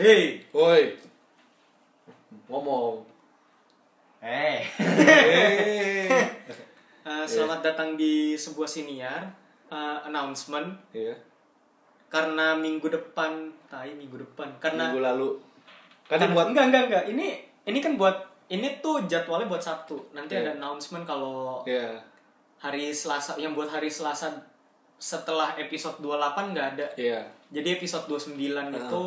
Hei. Woi. Ngomong. Eh. Uh, selamat datang di sebuah siniar uh, announcement Iya. karena minggu depan, tai minggu depan karena Minggu lalu. Kan karena- buat enggak enggak enggak ini ini kan buat ini tuh jadwalnya buat Sabtu nanti Iya. ada announcement kalau Iya. hari Selasa yang buat hari Selasa setelah episode 28 nggak ada Iya. jadi episode 29 Ah. itu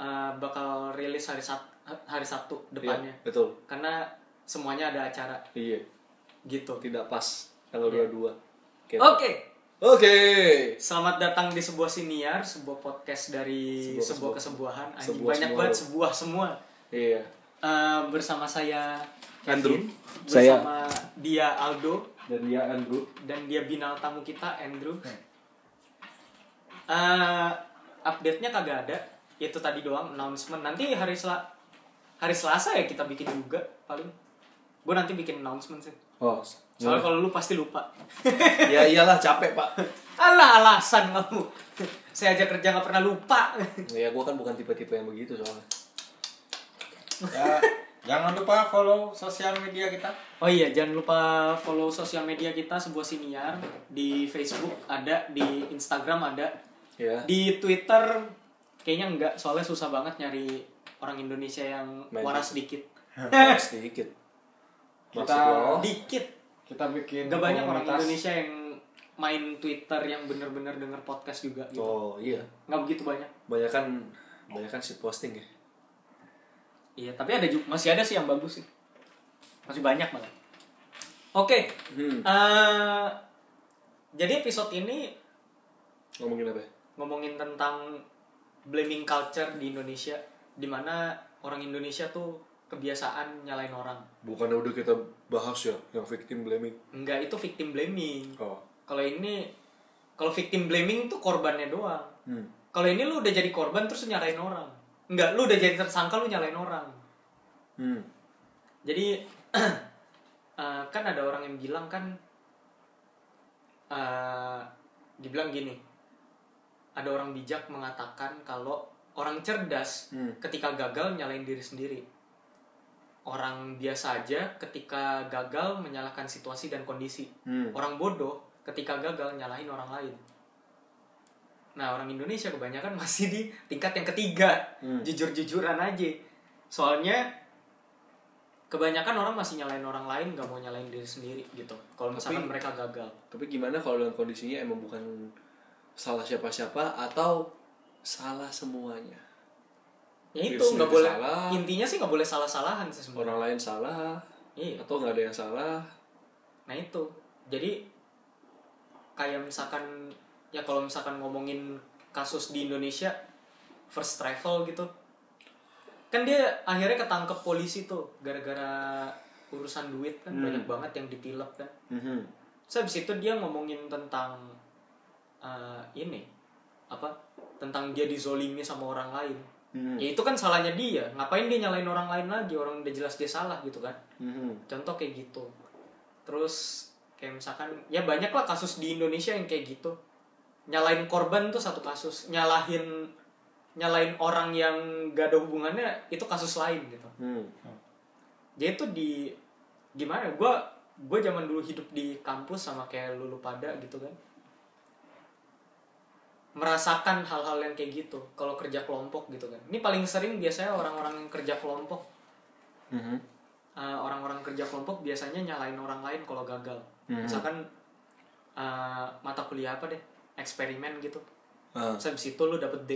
uh, bakal rilis hari Sab hari Sabtu depannya Iya, betul. karena semuanya ada acara Iya. gitu Tidak pas tanggal 22. Gitu. oke Oke. Selamat datang di sebuah siniar, sebuah podcast dari Sebuah- sebuah, sebuah- kesebuahan. Anjing sebuah banyak semua banget sebuah semua. Iya. Eh, bersama saya Andrew. Kevin, Saya- bersama dia Aldo Dan dia Andrew. dan dia binal tamu kita Andrew. Eh, update-nya kagak ada. Itu tadi doang announcement. Nanti hari Sel hari Selasa ya kita bikin juga paling. Gue nanti bikin announcement sih. Oh. Soalnya kalau lu pasti lupa. ya iyalah capek, Pak. Alah alasan kamu. Saya aja kerja nggak pernah lupa. Ya gua kan bukan tipe-tipe yang begitu soalnya. Ya, jangan lupa follow sosial media kita. Oh iya, jangan lupa follow sosial media kita sebuah siniar di Facebook ada, di Instagram ada, Ya. di Twitter kayaknya enggak, soalnya susah banget nyari orang Indonesia yang Main waras dikit. sedikit. Kita- Maksud lo? Dikit. Kita bikin Gak banyak orang. Indonesia yang main Twitter yang bener-bener denger podcast juga gitu. Oh, iya. Nggak begitu banyak. Banyak kan banyak kan shit posting ya. Iya, tapi ada juga masih ada sih yang bagus sih. Masih banyak banget. Oke. Hmm. eh, jadi episode ini Ngomongin apa? ya? ngomongin tentang blaming culture di Indonesia di mana orang Indonesia tuh kebiasaan nyalain orang. Bukannya udah kita bahas ya yang victim blaming. Enggak itu victim blaming. Oh. Kalau ini kalau victim blaming tuh korbannya doang. Hmm. Kalau ini lu udah jadi korban terus nyalain orang. Enggak, lu udah jadi tersangka lu nyalain orang. Hmm. Jadi eh, kan ada orang yang bilang kan eh, dibilang gini. Ada orang bijak mengatakan kalau orang cerdas Hmm. ketika gagal nyalain diri sendiri. Orang biasa aja ketika gagal menyalahkan situasi dan kondisi. Hmm. Orang bodoh ketika gagal nyalahin orang lain. Nah, orang Indonesia kebanyakan masih di tingkat yang ketiga. Hmm. Jujur-jujuran aja. Soalnya kebanyakan orang masih nyalain orang lain, gak mau nyalain diri sendiri gitu. Kalau misalkan Tapi- mereka gagal. Tapi gimana kalau dengan kondisinya emang bukan salah siapa-siapa atau salah semuanya? Ya itu nggak boleh. salah. Intinya sih nggak boleh salah-salahan sih sebenarnya. Orang lain salah Iya. atau nggak ada yang salah? Nah itu. Jadi kayak misalkan ya kalau misalkan ngomongin kasus di Indonesia first travel gitu. Kan dia akhirnya ketangkep polisi tuh gara-gara urusan duit kan Hmm. banyak banget yang ditilep kan. Mhm. Terus habis itu dia ngomongin tentang eh, ini apa? Tentang dia dizolimi sama orang lain. Mhm. Ya itu kan salahnya dia. Ngapain dia nyalain orang lain lagi? Orang udah jelas dia salah gitu kan Mhm. contoh kayak gitu terus kayak misalkan ya banyak lah kasus di Indonesia yang kayak gitu nyalain korban tuh satu kasus nyalahin nyalain orang yang gak ada hubungannya itu kasus lain gitu Hmm. jadi itu di gimana gue gue zaman dulu hidup di kampus sama kayak lulu pada gitu kan merasakan hal-hal yang kayak gitu kalau kerja kelompok gitu kan ini paling sering biasanya orang-orang yang kerja kelompok Mhm. uh, orang-orang kerja kelompok biasanya nyalain orang lain kalau gagal. Mhm. Misalkan uh, mata kuliah apa deh, eksperimen gitu. Ah. Terus habis itu lu dapet D.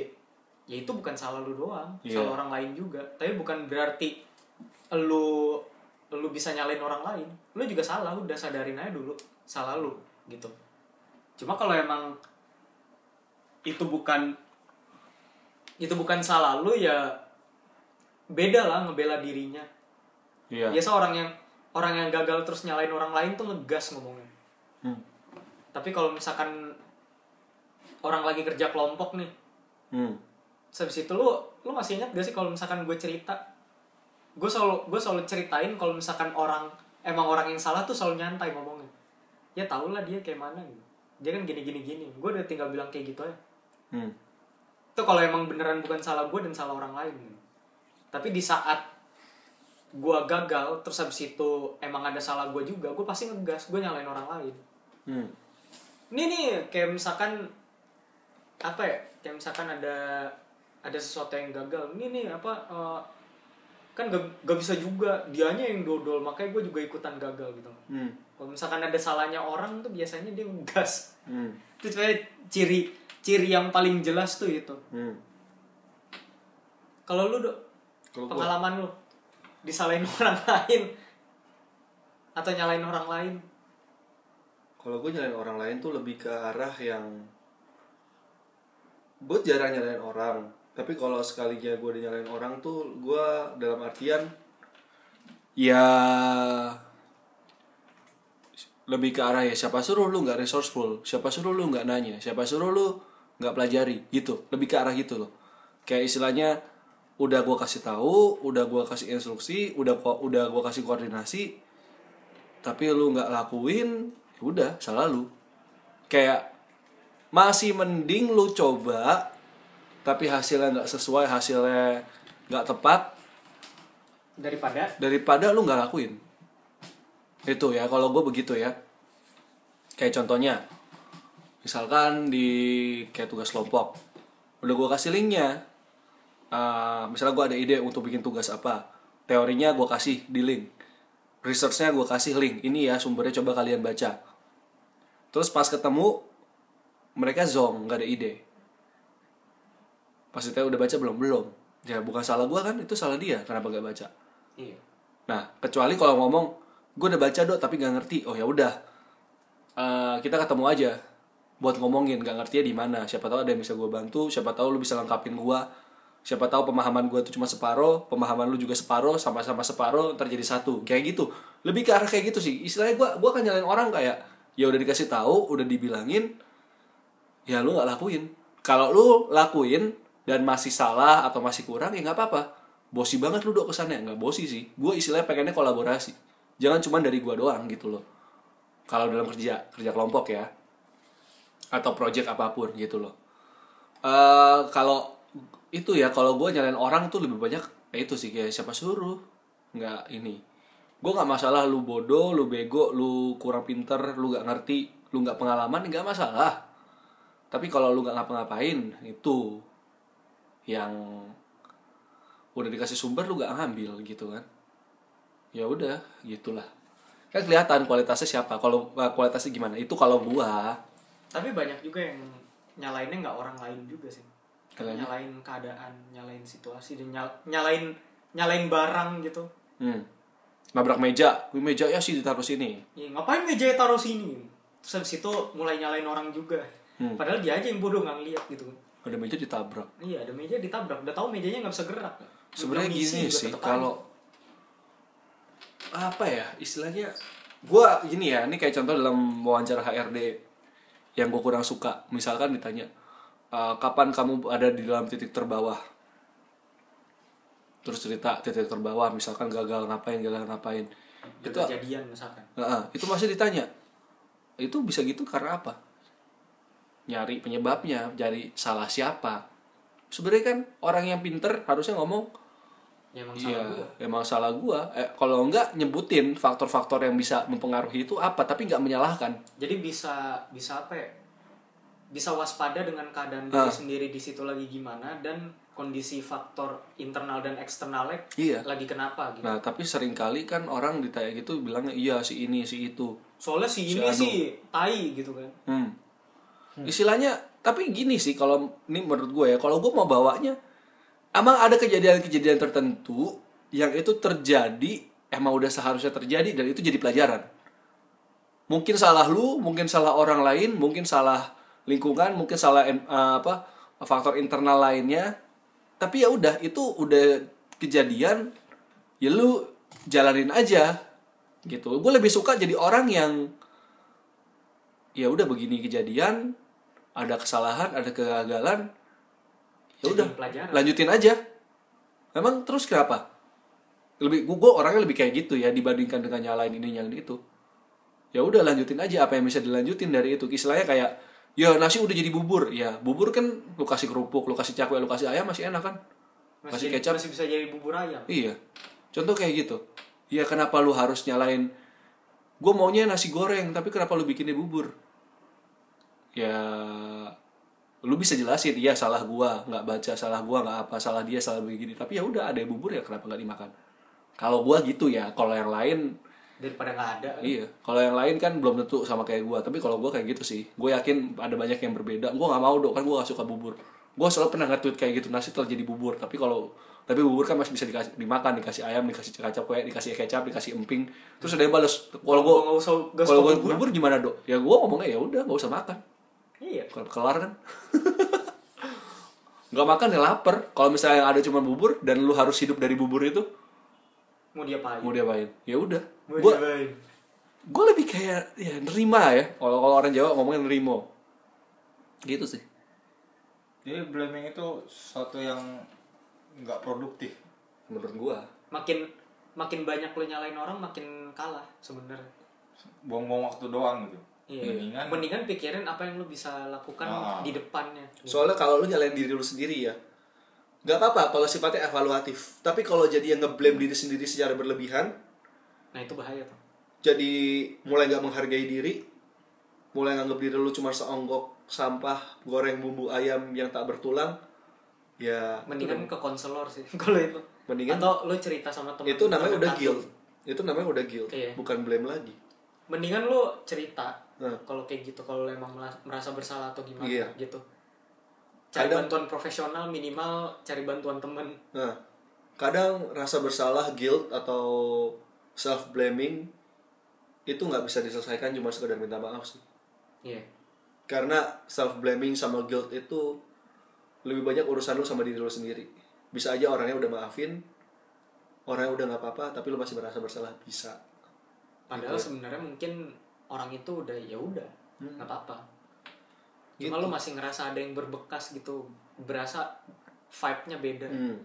Ya itu bukan salah lu doang, Iya. salah orang lain juga. Tapi bukan berarti lu lu bisa nyalain orang lain. Lu juga salah, udah sadarin aja dulu salah lu gitu. Cuma kalau emang itu bukan itu bukan salah lu ya beda lah ngebela dirinya. Iya. biasa orang yang orang yang gagal terus nyalain orang lain tuh ngegas ngomongnya. Hmm. tapi kalau misalkan orang lagi kerja kelompok nih Hmm. habis itu lu lu masih ingat gak sih kalau misalkan gue cerita? Gue selalu gue selalu ceritain kalau misalkan orang emang orang yang salah tuh selalu nyantai ngomongnya. Ya tau lah dia kayak mana gitu. Dia kan gini gini gini gue udah tinggal bilang kayak gitu aja Hmm. itu kalau emang beneran bukan salah gue dan salah orang lain tapi di saat gue gagal terus habis itu emang ada salah gue juga gue pasti ngegas gue nyalain orang lain Hmm. ini nih kayak misalkan apa ya kayak misalkan ada ada sesuatu yang gagal ini nih apa eh, kan gak, gak bisa juga dianya yang dodol makanya gue juga ikutan gagal gitu Hmm. kalau misalkan ada salahnya orang tuh biasanya dia ngegas Hmm. itu sebenarnya ciri ciri yang paling jelas tuh itu. Hmm. kalau lu dok? Kalau gua- pengalaman lu? Disalahin orang lain? Atau nyalain orang lain? Kalau gue nyalain orang lain tuh lebih ke arah yang gue jarang nyalain orang. Tapi kalau sekalinya gue nyalain orang tuh gue dalam artian ya lebih ke arah ya siapa suruh lu nggak resourceful, siapa suruh lu nggak nanya, siapa suruh lu nggak pelajari gitu, lebih ke arah gitu loh. Kayak istilahnya udah gue kasih tahu, udah gue kasih instruksi, udah gua- udah gue kasih koordinasi, tapi lu nggak lakuin ya udah salah lu. Kayak masih mending lu coba tapi hasilnya nggak sesuai hasilnya nggak tepat daripada? daripada lu nggak lakuin. Itu ya kalau gue begitu ya. Kayak contohnya misalkan di kayak tugas kelompok udah gue kasih linknya. Eh, misalnya gue ada ide untuk bikin tugas apa teorinya gue kasih di link researchnya gue kasih link. Ini ya sumbernya coba kalian baca. Terus pas ketemu mereka zong nggak ada ide. Pas ditanya udah baca belum? Belum. Ya bukan salah gue kan itu salah dia kenapa gak baca? Iya. Nah, kecuali kalau ngomong, gue udah baca dok tapi gak ngerti. Oh ya udah, Eh, kita ketemu aja buat ngomongin gak ngertinya di mana. Siapa tahu ada yang bisa gue bantu. Siapa tahu lu bisa lengkapin gue. Siapa tahu pemahaman gue itu cuma separuh, pemahaman lu juga separuh, sama-sama separuh terjadi satu. Kayak gitu. Lebih ke arah kayak gitu sih. Istilahnya gue gue akan nyalain orang kayak ya udah dikasih tahu, udah dibilangin, ya lu nggak lakuin. Kalau lu lakuin dan masih salah atau masih kurang ya nggak apa-apa. Bosi banget lu dok kesannya nggak bosi sih. Gue istilahnya pengennya kolaborasi. Jangan cuma dari gua doang gitu loh. Kalau dalam kerja kerja kelompok ya atau project apa pun gitu loh. eh kalau itu ya kalau gue nyalain orang tuh lebih banyak ya itu sih kayak siapa suruh? Nggak ini. Gue nggak masalah lu bodoh lu bego lu kurang pinter lu nggak ngerti lu nggak pengalaman nggak masalah. Tapi kalau lu nggak ngapa-ngapain itu yang udah dikasih sumber lu nggak ngambil gitu kan. Ya udah gitulah. Kan kelihatan kualitasnya siapa. Kalau eh, kualitasnya gimana? Itu kalau gua tapi banyak juga yang nyalainnya nggak orang lain juga sih. Kalian- nyalain keadaan nyalain situasi dan nyal- nyalain nyalain barang gitu. Hmm. nabrak meja. Meja ya sih ditaruh sini. Ya, ngapain meja taruh sini? Terus habis itu mulai nyalain orang juga. Hmm. padahal dia aja yang bodoh nggak ngeliat gitu. Ada meja ditabrak. Iya ada meja ditabrak. Udah tahu mejanya nggak bisa gerak. Sebenarnya gini sih kalau apa ya istilahnya gua gini ya ini kayak contoh dalam wawancara HRD yang gue kurang suka. Misalkan ditanya "Eh, kapan kamu ada di dalam titik terbawah? Terus cerita titik terbawah misalkan gagal ngapain gagal ngapain. Itu kejadian misalkan. Heeh, itu masih ditanya. Itu bisa gitu karena apa? Nyari penyebabnya jadi salah siapa. Sebenarnya kan orang yang pinter harusnya ngomong ya emang Iya, salah gua emang salah gua. Eh, kalau enggak nyebutin faktor-faktor yang bisa mempengaruhi itu apa, tapi nggak menyalahkan. jadi bisa bisa apa ya bisa waspada dengan keadaan Ah. diri sendiri di situ lagi gimana dan kondisi faktor internal dan eksternalnya Iya. lagi kenapa gitu Nah, tapi sering kali kan orang ditanya gitu bilangnya iya si ini si itu. soalnya si Si ini Anu. sih tai gitu kan Hmm. Istilahnya, tapi gini sih kalau ini menurut gue ya, kalau gue mau bawanya, emang ada kejadian-kejadian tertentu yang itu terjadi, emang udah seharusnya terjadi dan itu jadi pelajaran. Mungkin salah lu, mungkin salah orang lain, mungkin salah lingkungan, mungkin salah eh, apa faktor internal lainnya. Tapi ya udah, itu udah kejadian, ya lu jalanin aja gitu. Gue lebih suka jadi orang yang ya udah begini kejadian ada kesalahan ada kegagalan ya udah pelajaran. lanjutin aja. Memang terus kenapa? Lebih gue orangnya lebih kayak gitu ya dibandingkan dengan nyalain ini yang itu. Ya udah lanjutin aja apa yang bisa dilanjutin dari itu. Istilahnya kayak ya nasi udah jadi bubur. Ya bubur kan lu kasih kerupuk lu kasih cakwe lu kasih ayam masih enak kan? Kasih masih, kecap. masih bisa jadi bubur ayam. Iya. Contoh kayak gitu. Ya kenapa lu harus nyalain? Gue maunya nasi goreng tapi kenapa lu bikinnya bubur? Ya lu bisa jelasin iya salah gua nggak baca salah gua nggak apa salah dia salah begini tapi ya udah ada bubur ya kenapa nggak dimakan kalau gua gitu ya kalau yang lain daripada nggak ada Iya, kalau yang lain kan belum tentu sama kayak gua. Tapi kalau gua kayak gitu sih, gue yakin ada banyak yang berbeda. Gua nggak mau dong, kan gua gak suka bubur. Gua selalu pernah nge-tweet kayak gitu nasi telah jadi bubur. Tapi kalau tapi bubur kan masih bisa dikasih dimakan, dikasih ayam, dikasih kacap kue, dikasih kecap, dikasih emping. Terus ada yang balas, kalau Gua gua kalau gua bubur gimana dok? Ya gua ngomongnya ya udah nggak usah makan. Iya Kelar- Kelar kan? Nggak makan ya lapar. Kalau misalnya ada cuma bubur dan lu harus hidup dari bubur itu, mau diapain mau diapain? Ya udah. mau Gua diapain gue lebih kayak ya nerima ya kalau kalau orang Jawa ngomongnya nerimo gitu sih Jadi blaming itu sesuatu yang nggak produktif. menurut gue makin makin banyak lo nyalain orang makin kalah sebenarnya Buang-buang waktu doang gitu. Iya. Mendingan Mendingan pikirin apa yang lo bisa lakukan Ah. di depannya. soalnya kalau lu nyalain diri lu sendiri ya nggak apa-apa kalau sifatnya evaluatif tapi kalau jadi yang ngeblame diri sendiri secara berlebihan Nah itu bahaya tuh. jadi mulai nggak menghargai diri mulai nganggap diri lu cuma seonggok sampah goreng bumbu ayam yang tak bertulang ya Mendingan ke konselor sih kalau itu. Mendingan- Atau lo cerita sama teman. itu namanya udah guilt lo. itu namanya udah guilt Iya. bukan blame lagi Mendingan lo cerita. Nah. Kalau kayak gitu kalau emang merasa bersalah atau gimana Iya. gitu. Cari Kadang- bantuan profesional minimal cari bantuan temen. Nah, kadang rasa bersalah, guilt atau self blaming itu nggak bisa diselesaikan cuma sekedar minta maaf sih. Iya. Karena self blaming sama guilt itu lebih banyak urusan lu sama diri lu sendiri. Bisa aja orangnya udah maafin, orangnya udah nggak apa-apa, tapi lu masih merasa bersalah bisa. Padahal Gitu. sebenarnya mungkin orang itu udah ya udah Hmm. nggak apa-apa. Cuma Gitu. lu masih ngerasa ada yang berbekas gitu, berasa vibe-nya beda. Hmm.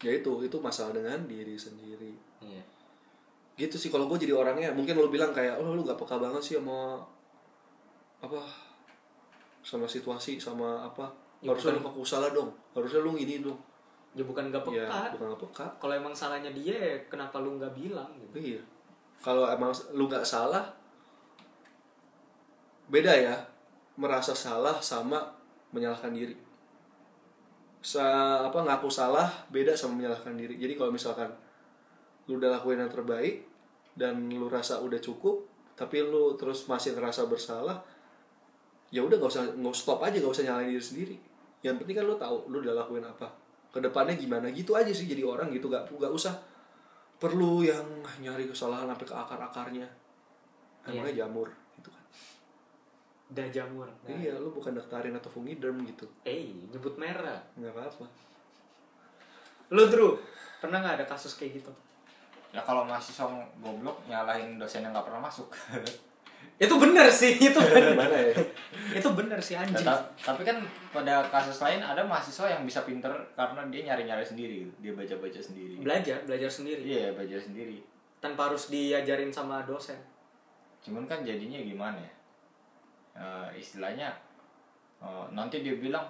Ya itu, itu masalah dengan diri sendiri. Iya. Gitu sih kalau gue jadi orangnya, mungkin lu bilang kayak, oh lu gak peka banget sih sama apa sama situasi sama apa Ya, harusnya bukan- lu pakai usaha dong harusnya lu gini dong Ya bukan gak ya peka. bukan gak peka Kalau emang salahnya dia, ya kenapa lu nggak bilang? Gitu. iya kalau emang lu nggak salah beda ya merasa salah sama menyalahkan diri. Sa apa ngaku salah beda sama menyalahkan diri. Jadi kalau misalkan lu udah lakuin yang terbaik dan lu rasa udah cukup tapi lu terus masih ngerasa bersalah ya udah nggak usah nggak stop aja nggak usah nyalain diri sendiri. Yang penting kan lu tahu lu udah lakuin apa. Ke depannya gimana? Gitu aja sih jadi orang gitu. Nggak nggak usah perlu yang nyari kesalahan sampai ke akar akarnya emangnya jamur gitu kan Dah jamur. Nah, iya lu bukan daktarin atau fungiderm gitu Eh, nyebut merah. nggak apa apa Lu Drew, pernah nggak ada kasus kayak gitu? ya kalau mahasiswa goblok nyalahin dosen yang nggak pernah masuk. Itu bener sih, itu bener. mana ya itu bener sih Ya, anjing. ta- tapi kan pada kasus lain ada mahasiswa yang bisa pinter karena dia nyari-nyari sendiri, dia baca-baca sendiri. Belajar, belajar sendiri. Iya, belajar sendiri. Tanpa harus diajarin sama dosen. Cuman kan jadinya gimana ya? Eh, istilahnya eh, nanti dia bilang,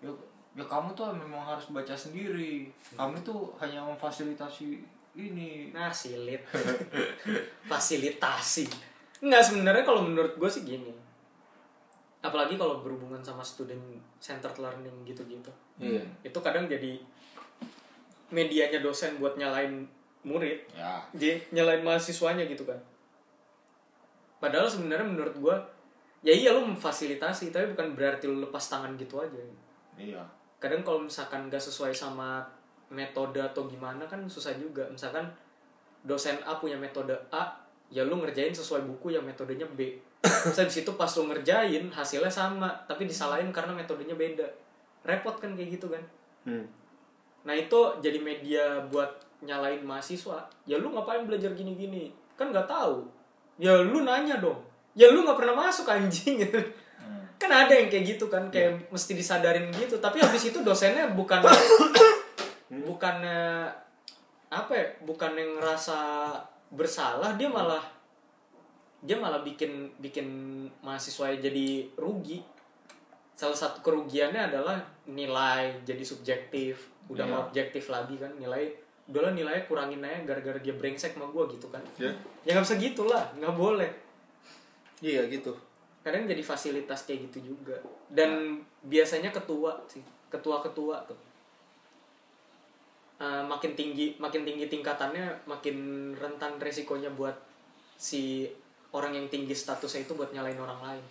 ya, ya kamu tuh memang harus baca sendiri. Kamu tuh hanya memfasilitasi ini. Nah, silit. Fasilitasi. Enggak, sebenarnya kalau menurut gue sih gini. Apalagi kalau berhubungan sama student centered learning gitu-gitu. iya Itu kadang jadi medianya dosen buat nyalain murid. Ya, dia nyalain mahasiswanya gitu kan padahal sebenarnya menurut gua ya iya lu memfasilitasi tapi bukan berarti lu lepas tangan gitu aja iya. kadang kalau misalkan gak sesuai sama metode atau gimana kan susah juga misalkan dosen A punya metode A ya lu ngerjain sesuai buku yang metodenya B terus habis itu pas lu ngerjain hasilnya sama tapi disalahin karena metodenya beda repot kan kayak gitu kan hmm. Nah itu jadi media buat nyalain mahasiswa. Ya lu ngapain belajar gini-gini? Kan nggak tahu. Ya lu nanya dong. Ya lu nggak pernah masuk anjing gitu. Hmm. Kan ada yang kayak gitu kan, kayak mesti disadarin gitu. Tapi habis itu dosennya bukan bukan apa ya? Bukan yang ngerasa bersalah, dia malah dia malah bikin bikin mahasiswa jadi rugi salah satu kerugiannya adalah nilai jadi subjektif udah Iya. mau objektif lagi kan nilai udahlah nilainya kurangin aja gara-gara dia brengsek sama gue gitu kan Ya. ya nggak bisa gitu lah nggak boleh Iya gitu. kadang jadi fasilitas kayak gitu juga. Dan biasanya ketua sih ketua-ketua tuh. Eh, makin tinggi makin tinggi tingkatannya makin rentan resikonya buat si orang yang tinggi statusnya itu buat nyalain orang lain.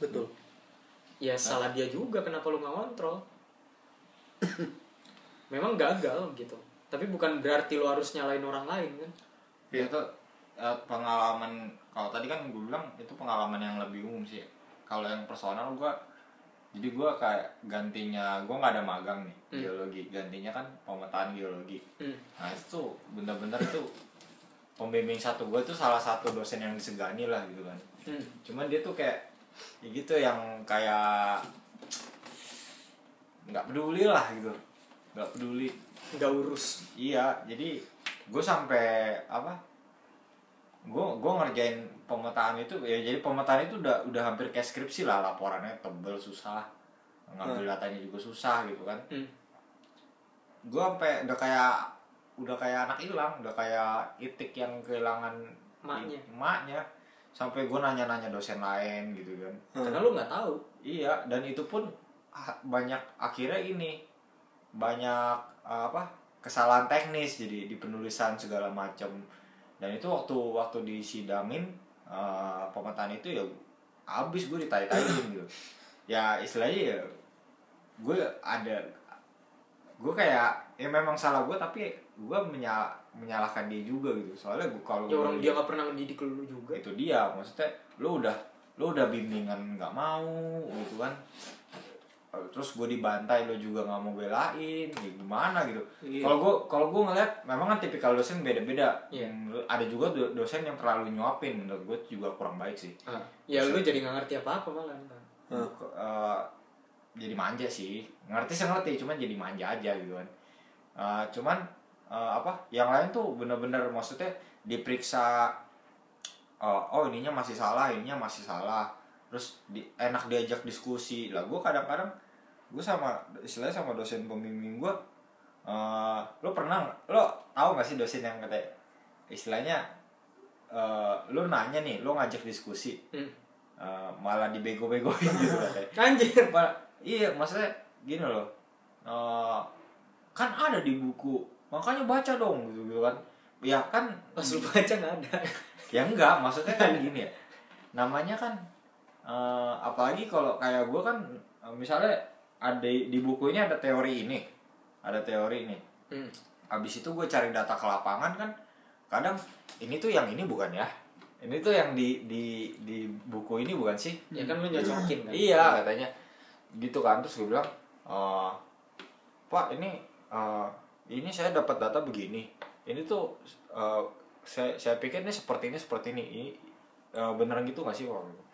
Betul. ya salah dia juga kenapa lu nggak kontrol memang gagal gitu. Tapi bukan berarti lu harus nyalain orang lain kan? Itu eh, pengalaman kalau tadi kan gue bilang itu pengalaman yang lebih umum sih kalau yang personal gue jadi gue kayak gantinya gue nggak ada magang nih Hmm. geologi gantinya kan pemetaan geologi Hmm. nah itu tuh bener-bener itu pembimbing satu gue tuh salah satu dosen yang disegani lah gitu kan Hmm. cuman dia tuh kayak ya gitu yang kayak nggak peduli lah gitu nggak peduli nggak urus Iya, jadi gue sampai apa? Gue gue ngerjain pemetaan itu ya jadi pemetaan itu udah udah hampir kayak skripsi lah laporannya tebel susah ngambil datanya juga susah gitu kan. Hmm. Gue sampai udah kayak udah kayak anak hilang, udah kayak itik yang kehilangan Emaknya. emaknya. Sampai gue nanya-nanya dosen lain gitu kan. karena lu nggak tahu Iya, dan itu pun banyak akhirnya ini banyak apa kesalahan teknis jadi di penulisan segala macam dan itu waktu waktu disidangin eh, pemetaan itu ya abis gue ditai-taiin gitu. Ya istilahnya ya gue ada gue kayak ya memang salah gue tapi gue menyal menyalahkan dia juga gitu. Soalnya gue kalau ya orang dia nggak pernah mendidik lu juga. Itu dia maksudnya lu udah lu udah bimbingan nggak mau gitu kan terus gue dibantai lu juga nggak mau belain ya gimana gitu. Iya. kalau gue kalau gue ngeliat memang kan tipikal dosen beda-beda. Yang- ada juga do- dosen yang terlalu nyuapin menurut gue juga kurang baik sih. Ah, ya lu jadi nggak ngerti apa apa malah. Ke- eh, jadi manja sih. Ngerti sih ngerti cuman jadi manja aja gitu kan. Eh, cuman eh, apa yang lain tuh bener-bener maksudnya diperiksa eh, oh ininya masih salah ininya masih salah. Terus di, enak diajak diskusi. Lah gue kadang-kadang gue sama istilahnya sama dosen pembimbing gue eh lo pernah lo tahu gak sih dosen yang kata istilahnya eh lo nanya nih lo ngajak diskusi Hmm. eh, malah dibego-begoin gitu katanya. Anjir. Ma- iya maksudnya gini loh eh, kan ada di buku makanya baca dong gitu, gitu kan. Ya kan pas lu baca nggak ada. Ya enggak maksudnya kan gini ya. Namanya kan eh, apalagi kalau kayak gue kan eh, misalnya ada di buku ini ada teori ini. Ada teori ini. Hmm. habis itu gue cari data ke lapangan kan kadang ini tuh yang ini bukan ya? Ini tuh yang di di di buku ini bukan sih? Ya kan lu nyocokin kan? Iya katanya. Gitu kan terus gue bilang "Eh, Pak ini eh, ini saya dapat data begini. Ini tuh eh, saya saya pikir ini seperti ini seperti ini. Ini eh, beneran gitu nggak sih? Pak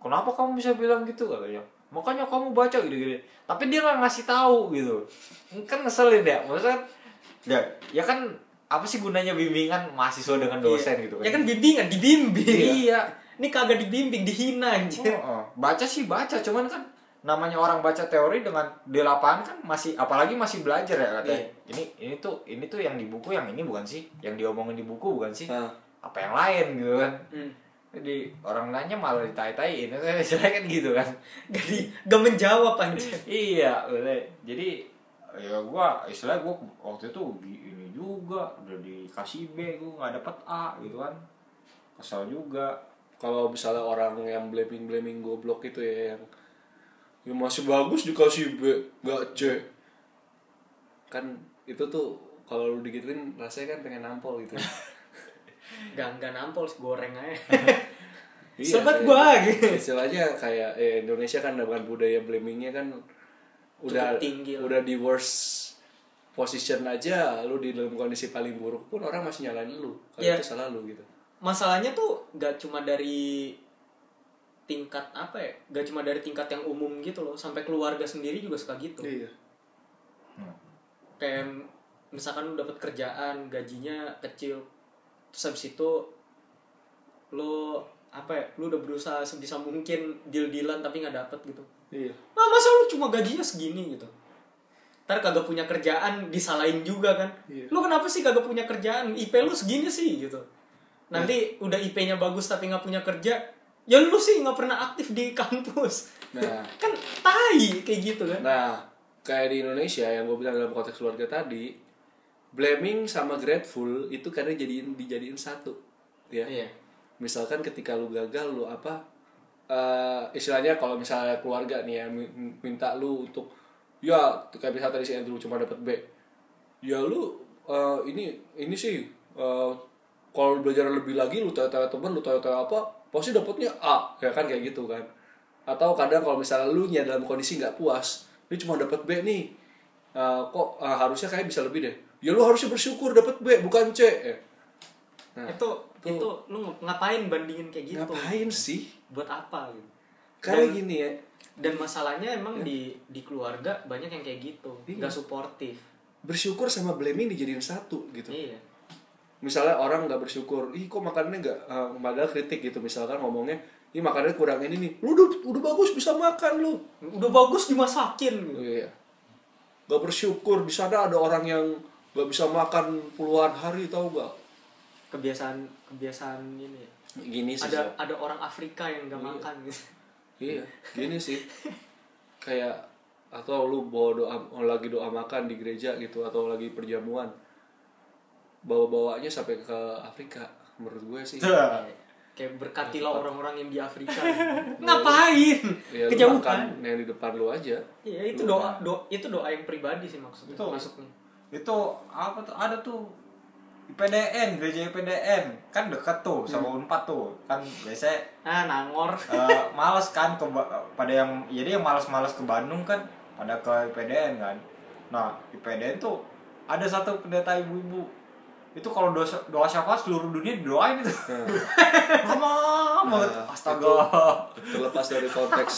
kenapa kamu bisa bilang gitu? Katanya makanya kamu baca gitu-gitu tapi dia nggak ngasih tahu gitu. Kan ngeselin ya. Maksudnya ya. ya kan apa sih gunanya bimbingan mahasiswa dengan dosen Iya. gitu? Ya kan bimbingan dibimbing. Iya. Ini kagak dibimbing dihina anjir. Oh, oh. baca sih baca cuman kan namanya orang baca teori dengan di lapangan kan masih apalagi masih belajar ya katanya. Iya. ini ini tuh ini tuh yang di buku yang ini bukan sih? Yang diomongin di buku bukan sih? Nah, apa yang lain gitu kan? Hmm. Jadi orang nanya malah ditai-tai ini istilahnya kan gitu kan. Gak, di, gak menjawab anjir. Iya udah jadi ya gua istilah gua waktu itu ini juga udah dikasih B gua nggak dapet A gitu kan. Kesel juga. Kalau misalnya orang yang blaming blaming goblok itu ya yang yang masih bagus dikasih B nggak C. Kan itu tuh kalau lu digituin rasanya kan pengen nampol gitu gak gak nampol goreng aja. Iya, sobat gua gitu. Istilahnya kayak eh, Indonesia kan dengan budaya blamingnya kan udah Cukup tinggi lah. udah di worst position aja lu di dalam kondisi paling buruk pun orang masih nyalain lu. Kalau Iya. itu salah lu gitu. Masalahnya tuh gak cuma dari tingkat apa ya gak cuma dari tingkat yang umum gitu loh sampai keluarga sendiri juga suka gitu. Iya. Kayak misalkan lu dapat kerjaan gajinya kecil terus habis itu lu apa ya lu udah berusaha sebisa mungkin deal dealan tapi nggak dapet gitu. Iya. Nah masa lu cuma gajinya segini gitu? Ntar kagak punya kerjaan disalahin juga kan? Iya. lu kenapa sih kagak punya kerjaan? IP lu segini sih gitu. Nanti udah IP-nya bagus tapi nggak punya kerja ya lu sih nggak pernah aktif di kampus. Nah. kan tai kayak gitu kan? Nah, kayak di Indonesia yang gue bilang dalam konteks keluarga tadi, blaming sama grateful itu kadang jadiin dijadiin satu, ya. iya Misalkan ketika lu gagal, lu apa? eh, istilahnya kalau misalnya keluarga nih ya min- minta lu untuk ya kayak misalnya tadi si Andrew cuma dapat B, ya lu eh, ini ini sih eh, kalau belajar lebih lagi lu tanya-tanya temen lu tanya-tanya apa pasti dapatnya A ya kan kayak gitu kan atau kadang kalau misalnya lu nya dalam kondisi nggak puas lu cuma dapat B nih Eh, kok eh, harusnya kayak bisa lebih deh ya lu harusnya bersyukur dapat B bukan C. Eh, Nah, itu itu lu ngapain bandingin kayak gitu? Ngapain sih? Buat apa gitu? Karena Dan- gini ya. dan masalahnya emang di di keluarga banyak yang kayak gitu. Iya. nggak suportif. Bersyukur sama blaming dijadiin satu gitu. Iya. Misalnya orang nggak bersyukur ih kok makanannya nggak uh, padahal kritik gitu. Misalkan ngomongnya ini makanannya kurang ini nih. Lu udah udah bagus bisa makan lu. Udah bagus dimasakin gitu. Iya. Nggak bersyukur di sana ada orang yang nggak bisa makan puluhan hari tau gak kebiasaan kebiasaan ini. Ya. gini sih ada ada orang Afrika yang nggak Iya. makan gitu. Iya gini sih. Kayak atau lu bawa doa lagi doa makan di gereja gitu atau lagi perjamuan. Bawa bawanya sampai ke Afrika menurut gue sih. Kayak berkatilah orang-orang yang di Afrika. Ngapain? Ya kejauhan. makan yang di depan lu aja. Iya itu Lu doa doa itu doa yang pribadi sih maksudnya Itu- masuknya itu apa tuh? Ada tuh IPDN gereja IPDN kan dekat tuh sama Unpad tuh. Kan biasanya ah nangor. eh, males kan ke pada yang jadi yang malas-malas ke Bandung kan pada ke IPDN kan. Nah IPDN tuh ada satu pendeta ibu-ibu itu kalau doa doa syafaat seluruh dunia didoain itu. Lama banget. Nah, astaga. terlepas dari konteks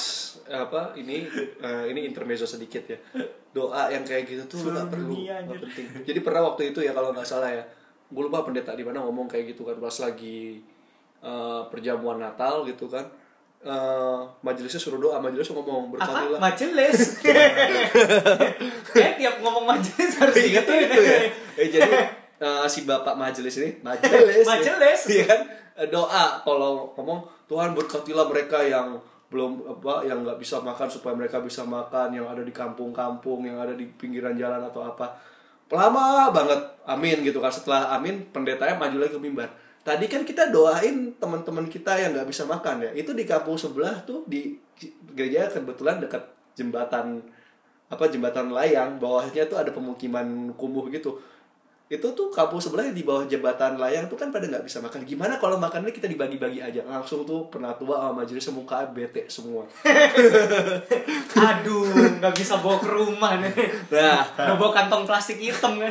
apa ini eh, ini intermezzo sedikit ya. Doa yang kayak gitu tuh nggak perlu nggak penting. Jadi pernah waktu itu ya kalau nggak salah ya gue lupa pendeta di mana ngomong kayak gitu kan pas lagi eh, perjamuan Natal gitu kan eh, majelisnya suruh doa majelisnya ngomong apa? Berkatilah majelis kayak tiap ngomong majelis harus Ingat tuh itu ya. Eh, jadi eh, si bapak majelis ini. Majelis. Majelis. Iya kan? Eh, doa. Kalau ngomong Tuhan berkatilah mereka yang belum apa yang nggak bisa makan supaya mereka bisa makan yang ada di kampung-kampung yang ada di pinggiran jalan atau apa. Lama banget. Amin gitu kan. Setelah amin pendetanya maju lagi ke mimbar. Tadi kan kita doain teman-teman kita yang nggak bisa makan ya. Itu di kampung sebelah tuh di gereja kebetulan dekat jembatan apa jembatan layang. Bawahnya tuh ada pemukiman kumuh gitu itu tuh kampung sebelah yang di bawah jembatan layang tuh kan pada nggak bisa makan. Gimana kalau makannya kita dibagi-bagi aja? Langsung tuh pernah tua sama majelis muka bete semua. Aduh nggak bisa bawa ke rumah nih. Nah. Udah bawa kantong plastik hitam kan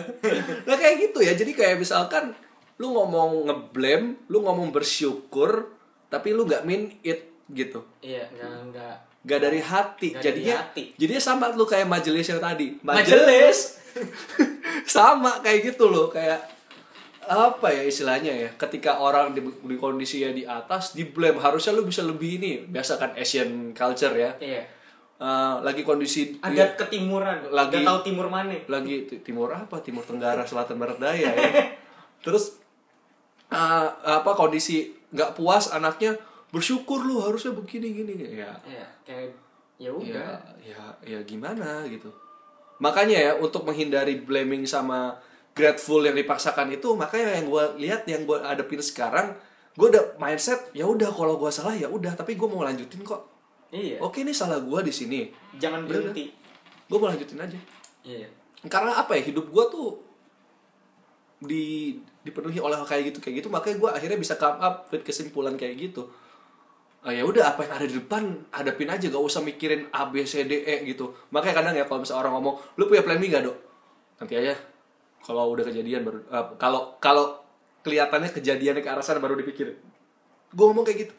nah kayak gitu ya. Jadi kayak misalkan lu ngomong ngeblame lu ngomong bersyukur tapi lu nggak mean it gitu. Iya nggak nggak. Gak dari hati. Dari jadinya hati. jadinya sama lu kayak majelis yang tadi. Majelis sama kayak gitu loh kayak apa ya istilahnya ya ketika orang di, di kondisinya di atas di blame. Harusnya lu bisa lebih ini biasa kan Asian culture ya. Iya. Eh, lagi kondisi agak ketimuran Lagi- nggak tahu timur mana. lagi ti- timur apa? Timur tenggara selatan barat daya ya. Terus eh, apa kondisi nggak puas anaknya bersyukur lu harusnya begini gini. Ya. Iya kayak ya ya udah ya ya gimana gitu makanya ya untuk menghindari blaming sama grateful yang dipaksakan itu makanya yang gue lihat yang gue adepin sekarang gue udah mindset ya udah kalau gue salah ya udah tapi gue mau lanjutin kok. Iya. Oke ini salah gue di sini. Jangan Ya berhenti. Gue mau lanjutin aja. Iya. Karena apa ya hidup gue tuh di dipenuhi oleh kayak gitu kayak gitu makanya gue akhirnya bisa come up with kesimpulan kayak gitu Ah, ya udah apa yang ada di depan hadapin aja gak usah mikirin A B C D E gitu. Makanya kadang ya kalau misalnya orang ngomong lu punya plan B gak dok? Nanti aja. Kalau udah kejadian baru eh, kalau kalau kelihatannya kejadiannya ke arah sana baru dipikirin. Gue ngomong kayak gitu.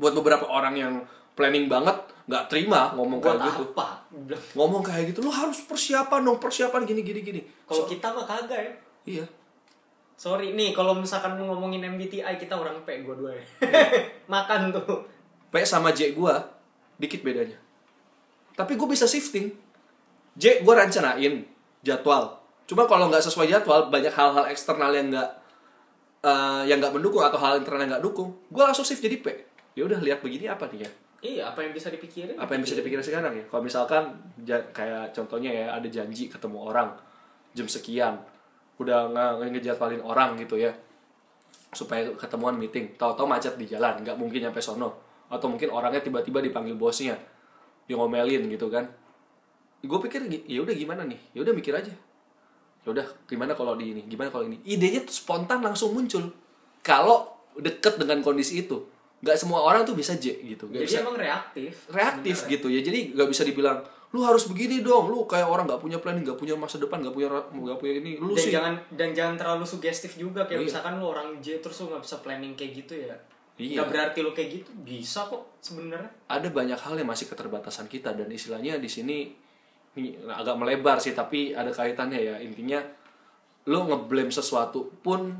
Buat beberapa orang yang planning banget nggak terima ngomong buat kayak gitu. apa? Bilang, ngomong kayak gitu lu harus persiapan dong persiapan gini gini gini. Kalau So- kita mah kagak ya. Iya sorry nih kalau misalkan mau ngomongin MBTI kita orang P gue dua ya makan tuh. P sama J gue dikit bedanya. Tapi gue bisa shifting. J gue rencanain jadwal. Cuma kalau nggak sesuai jadwal banyak hal-hal eksternal yang nggak eh, yang nggak mendukung atau hal internal yang nggak dukung gue langsung shift jadi P. Ya udah lihat begini apa nih ya? Iya apa yang bisa dipikirin? Apa yang bisa dipikirin sekarang ya? Kalau misalkan kayak contohnya ya ada janji ketemu orang jam sekian udah nge ngejadwalin orang gitu ya. Supaya ketemuan meeting. Tahu-tahu macet di jalan nggak mungkin nyampe sono. Atau mungkin orangnya tiba-tiba dipanggil bosnya. Dia ngomelin gitu kan. Gue pikir ya udah gimana nih? Ya udah mikir aja. Ya udah gimana kalau di ini? Gimana kalau ini? Idenya tuh spontan langsung muncul. Kalau deket dengan kondisi itu. Nggak semua orang tuh bisa J gitu. Nggak jadi bisa emang reaktif. Reaktif sebenarnya. gitu ya. Jadi nggak bisa dibilang lu harus begini dong lu kayak orang nggak punya planning nggak punya masa depan nggak punya nggak punya ini lu dan sih jangan dan jangan terlalu sugestif juga kayak Iya. misalkan lu orang J terus lu nggak bisa planning kayak gitu ya Iya. nggak berarti lu kayak gitu bisa kok sebenarnya ada banyak hal yang masih keterbatasan kita dan istilahnya di sini ini agak melebar sih tapi ada kaitannya ya intinya lu ngeblame sesuatu pun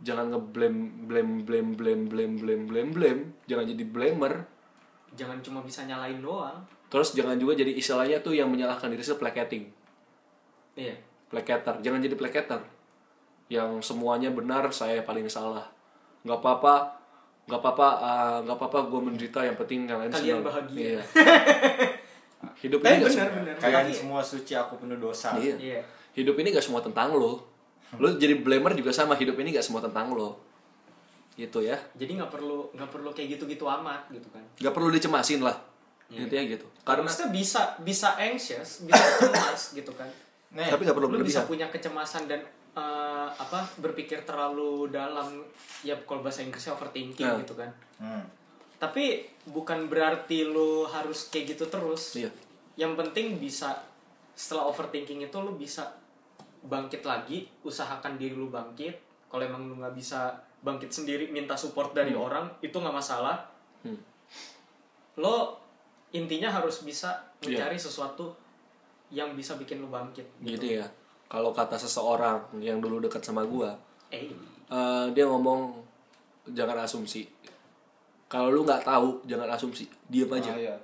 jangan ngeblame blame blame blame blame blame blame blame jangan jadi blamer jangan cuma bisa nyalain doang. Terus jangan juga jadi istilahnya tuh yang menyalahkan diri sendiri placating. Iya. Placater. Jangan jadi placater. Yang semuanya benar saya paling salah. Nggak apa-apa. Nggak apa-apa ah, nggak apa-apa gue menderita yang penting kalian Kalian senang. bahagia. Iya. hidup tapi ini nggak benar semua- benar. Kalian Tapi- semua suci, aku penuh dosa. iya. iya. Hidup ini gak semua tentang lo. Lo jadi blamer juga sama hidup ini gak semua tentang lo gitu ya. Jadi nggak perlu nggak perlu kayak gitu gitu amat gitu kan. Nggak perlu dicemasin lah Iya. intinya gitu. Karena maksudnya bisa bisa anxious bisa cemas gitu kan. Nih, tapi nggak perlu lu bisa punya kecemasan dan eh, apa berpikir terlalu dalam. Ya kalau bahasa Inggrisnya overthinking Nah. gitu kan. Hmm. tapi bukan berarti lu harus kayak gitu terus. Iya. Yang penting bisa setelah overthinking itu lu bisa bangkit lagi usahakan diri lu bangkit. Kalau emang lu nggak bisa bangkit sendiri minta support dari orang itu nggak masalah. Hmm. lo intinya harus bisa Iya. mencari sesuatu yang bisa bikin lu bangkit gitu. Ya. Kalau kata seseorang yang dulu dekat sama gua eh. eh, dia ngomong jangan asumsi. Kalau lu nggak tahu jangan asumsi. Diam aja. Ah, iya.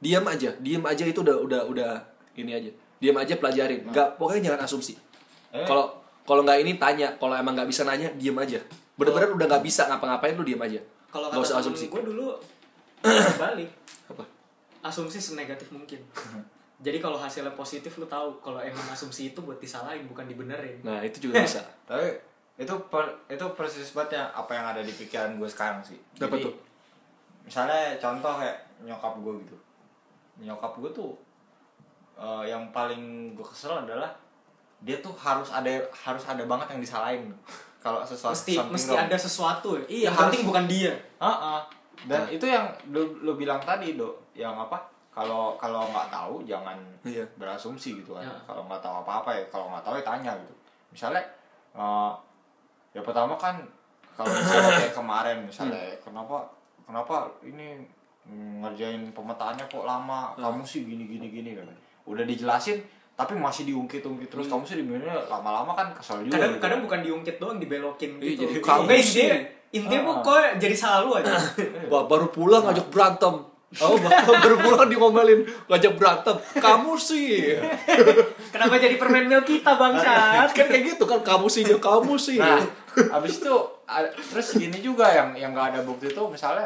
diam aja. Diam aja itu udah udah udah ini aja. Diam aja pelajarin. Nggak pokoknya jangan asumsi. Eh. kalau kalau nggak ini tanya. Kalau emang nggak bisa nanya diam aja bener-bener udah nggak bisa ngapa-ngapain lu diam aja. Kalau nggak usah kata asumsi. asumsi gue dulu balik. Apa? Asumsi senegatif mungkin. Jadi kalau hasilnya positif lu tahu kalau emang asumsi itu buat disalahin bukan dibenerin. Nah itu juga bisa. Tapi itu per, itu persis banget ya apa yang ada di pikiran gue sekarang sih. Apa Jadi, tuh? Misalnya contoh kayak nyokap gue gitu. Nyokap gue tuh eh, yang paling gue kesel adalah dia tuh harus ada harus ada banget yang disalahin kalau sesuatu mesti mesti wrong. ada sesuatu ya Iya, yang penting bukan dia Ah, ah. Dan itu yang lu, lu bilang tadi, Do, yang apa? Kalau kalau nggak tahu jangan Iya. berasumsi gitu kan. Ya. Kalau nggak tahu apa-apa ya, kalau nggak tahu ya tanya gitu. Misalnya eh, ya pertama kan kalau misalnya kayak kemarin misalnya kenapa kenapa ini ngerjain pemetaannya kok lama? Kamu sih gini gini gini kan. Udah dijelasin tapi masih diungkit-ungkit terus kamu sih di mana lama-lama kan kesel juga kadang gitu. kadang bukan diungkit doang dibelokin Iya, gitu jadi kamu sih. intinya Ah. kok jadi salah lu aja Wah, baru pulang ngajak berantem Oh, baru pulang diomelin ngajak berantem. Kamu sih. kenapa jadi permen mil kita bangsat kan kayak gitu kan kamu sih, kamu sih. Nah, abis itu terus gini juga yang yang nggak ada bukti itu misalnya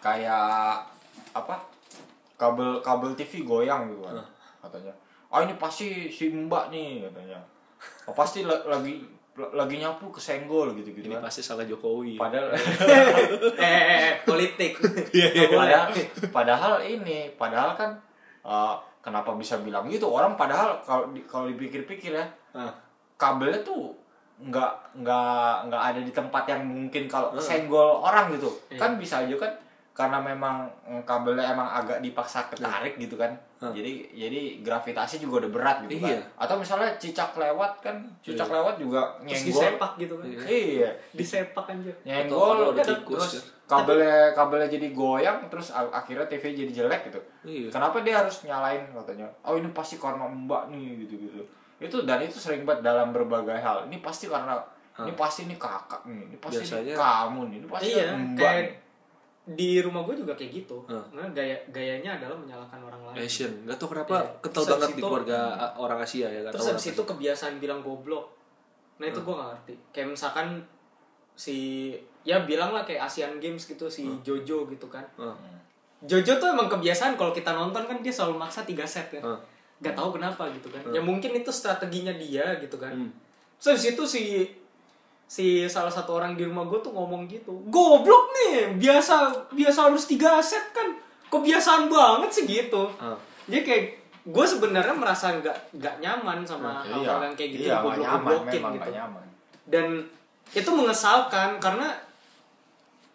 kayak apa kabel kabel TV goyang gitu kan katanya. Ah ini pasti si Mbak nih katanya. Oh, pasti la- lagi lagi nyapu kesenggol gitu gitu Ini kan. pasti salah Jokowi. Padahal eh, eh, eh, politik Iya, Nggak boleh. padahal padahal ini padahal kan eh, kenapa bisa bilang gitu orang padahal kalau di- kalau dipikir-pikir ya Ah. kabelnya tuh nggak nggak nggak ada di tempat yang mungkin kalau senggol orang gitu Iya. kan bisa aja kan karena memang mm, kabelnya emang agak dipaksa ketarik gitu kan. Hah. jadi jadi gravitasi juga udah berat gitu Iya. kan atau misalnya cicak lewat kan cicak lewat juga terus nyenggol. disepak gitu kan. Iya. Disepak anjir. Atau nyenggol ada terus tikus, ya. kabelnya kabelnya jadi goyang terus akhirnya TV jadi jelek gitu. Iya. kenapa dia harus nyalain katanya? Oh ini pasti karena mbak nih gitu gitu itu dan itu sering banget dalam berbagai hal. Ini pasti karena ini pasti nih kakak nih ini pasti Biasanya- kamu nih ini pasti iya mbak kayak nih di rumah gue juga kayak gitu. Hah. nah, gaya gayanya adalah menyalahkan orang lain. Asian nggak tahu kenapa Iya. kental Terus banget di keluarga orang Asia ya nggak terus habis itu kebiasaan bilang goblok. Nah itu gue gak ngerti. Kayak misalkan si ya bilang lah kayak Asian Games gitu si Jojo gitu kan. Hah. Jojo tuh emang kebiasaan kalau kita nonton kan dia selalu maksa tiga set ya. Hah. nggak tahu kenapa gitu kan. Ya mungkin itu strateginya dia gitu kan. Hmm. terus habis itu si si salah satu orang di rumah gue tuh ngomong gitu goblok nih biasa biasa harus tiga set kan kebiasaan banget sih gitu. Ah. jadi kayak gue sebenarnya merasa nggak nggak nyaman sama iya hal-hal yang kayak gitu iya goblok nyaman gitu. nyaman. Dan itu mengesalkan karena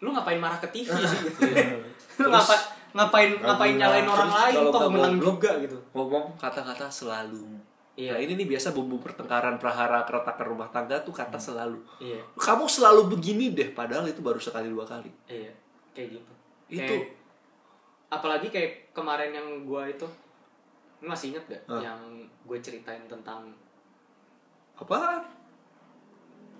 lu ngapain marah ke TV sih gitu. Lu ngapa, ngapain ngapain guna. nyalain orang lain kalau menang juga gitu. ngomong kata-kata selalu Iya. Nah, ini nih biasa bumbu pertengkaran prahara keretakan rumah tangga tuh kata Hmm. selalu iya kamu selalu begini deh padahal itu baru sekali dua kali iya kayak gitu Itu. Kayak- apalagi kayak kemarin yang gua itu masih inget gak Ah. yang gue ceritain tentang apa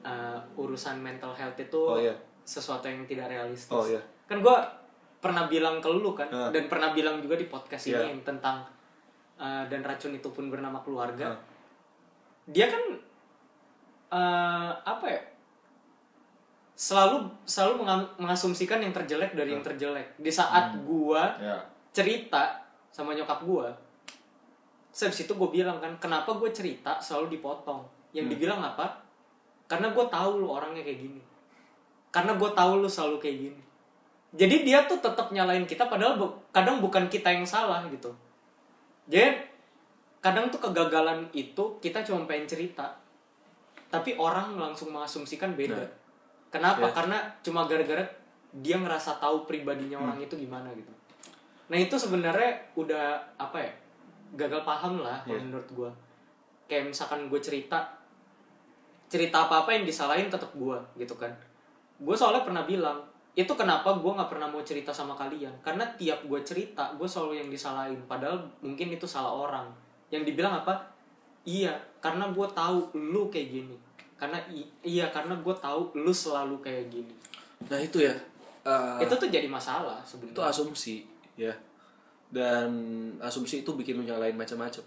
uh, urusan mental health itu Oh, iya. sesuatu yang tidak realistis. Oh, iya. Kan gue pernah bilang ke lu kan dan pernah bilang juga di podcast Iya. ini yang tentang uh, dan racun itu pun bernama keluarga. Ah. Dia kan uh, apa ya? Selalu selalu menga- mengasumsikan yang terjelek dari Ah. yang terjelek. Di saat gua ya cerita sama nyokap gua Habis itu gue bilang kan kenapa gue cerita selalu dipotong yang dibilang apa karena gue tahu lu orangnya kayak gini karena gue tahu lu selalu kayak gini jadi dia tuh tetap nyalain kita padahal bu- kadang bukan kita yang salah gitu jadi kadang tuh kegagalan itu kita cuma pengen cerita tapi orang langsung mengasumsikan beda Nah. kenapa Ya. karena cuma gara-gara dia ngerasa tahu pribadinya orang itu gimana gitu nah itu sebenarnya udah apa ya gagal paham lah Ya. menurut gua kayak misalkan gue cerita cerita apa apa yang disalahin tetap gua gitu kan gue soalnya pernah bilang itu kenapa gue nggak pernah mau cerita sama kalian. Karena tiap gue cerita gue selalu yang disalahin. Padahal mungkin itu salah orang. Yang dibilang apa? Iya karena gue tahu lu kayak gini. Karena iya karena gue tahu lu selalu kayak gini. Nah itu ya. Eh, itu tuh jadi masalah itu sebenarnya asumsi ya. Dan asumsi itu bikin lu nyalain macam-macam.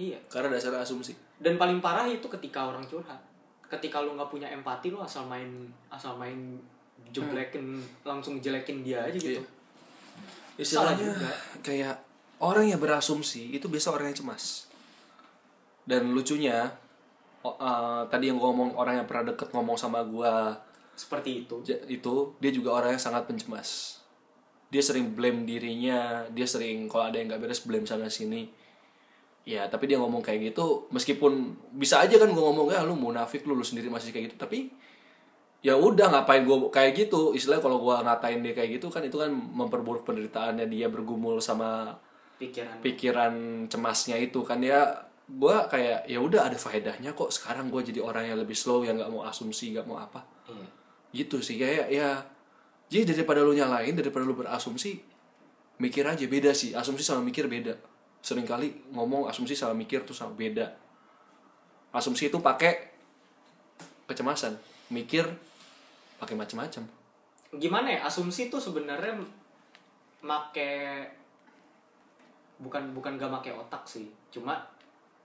Iya. Karena dasar asumsi. Dan paling parah itu ketika orang curhat. Ketika lu nggak punya empati lu asal main asal main jeblekin langsung jelekin dia aja gitu. Salah istilahnya juga. kayak orang yang berasumsi itu biasa orang yang cemas. Dan lucunya eh, tadi yang ngomong orang yang pernah deket ngomong sama gua. Seperti itu. Itu dia juga orang yang sangat pencemas. Dia sering blame dirinya dia sering kalau ada yang nggak beres blame sana sini. Ya tapi dia ngomong kayak gitu meskipun bisa aja kan gue ngomong ya lu munafik lu lu sendiri masih kayak gitu. Tapi ya udah ngapain gue kayak gitu? Istilahnya kalau gue ngatain dia kayak gitu kan itu kan memperburuk penderitaannya dia bergumul sama pikiran. pikiran cemasnya itu kan. Ya gue kayak ya udah ada faedahnya kok. Sekarang gue jadi orang yang lebih slow yang nggak mau asumsi nggak mau apa. Iya. Gitu sih kayak ya jadi daripada lu nyalain daripada lu berasumsi mikir aja beda sih. Asumsi sama mikir beda. Seringkali ngomong asumsi sama mikir tuh sama beda. Asumsi itu pakai kecemasan. Mikir pakai macam-macam. Gimana ya asumsi tuh sebenarnya make bukan bukan gak make otak sih. Cuma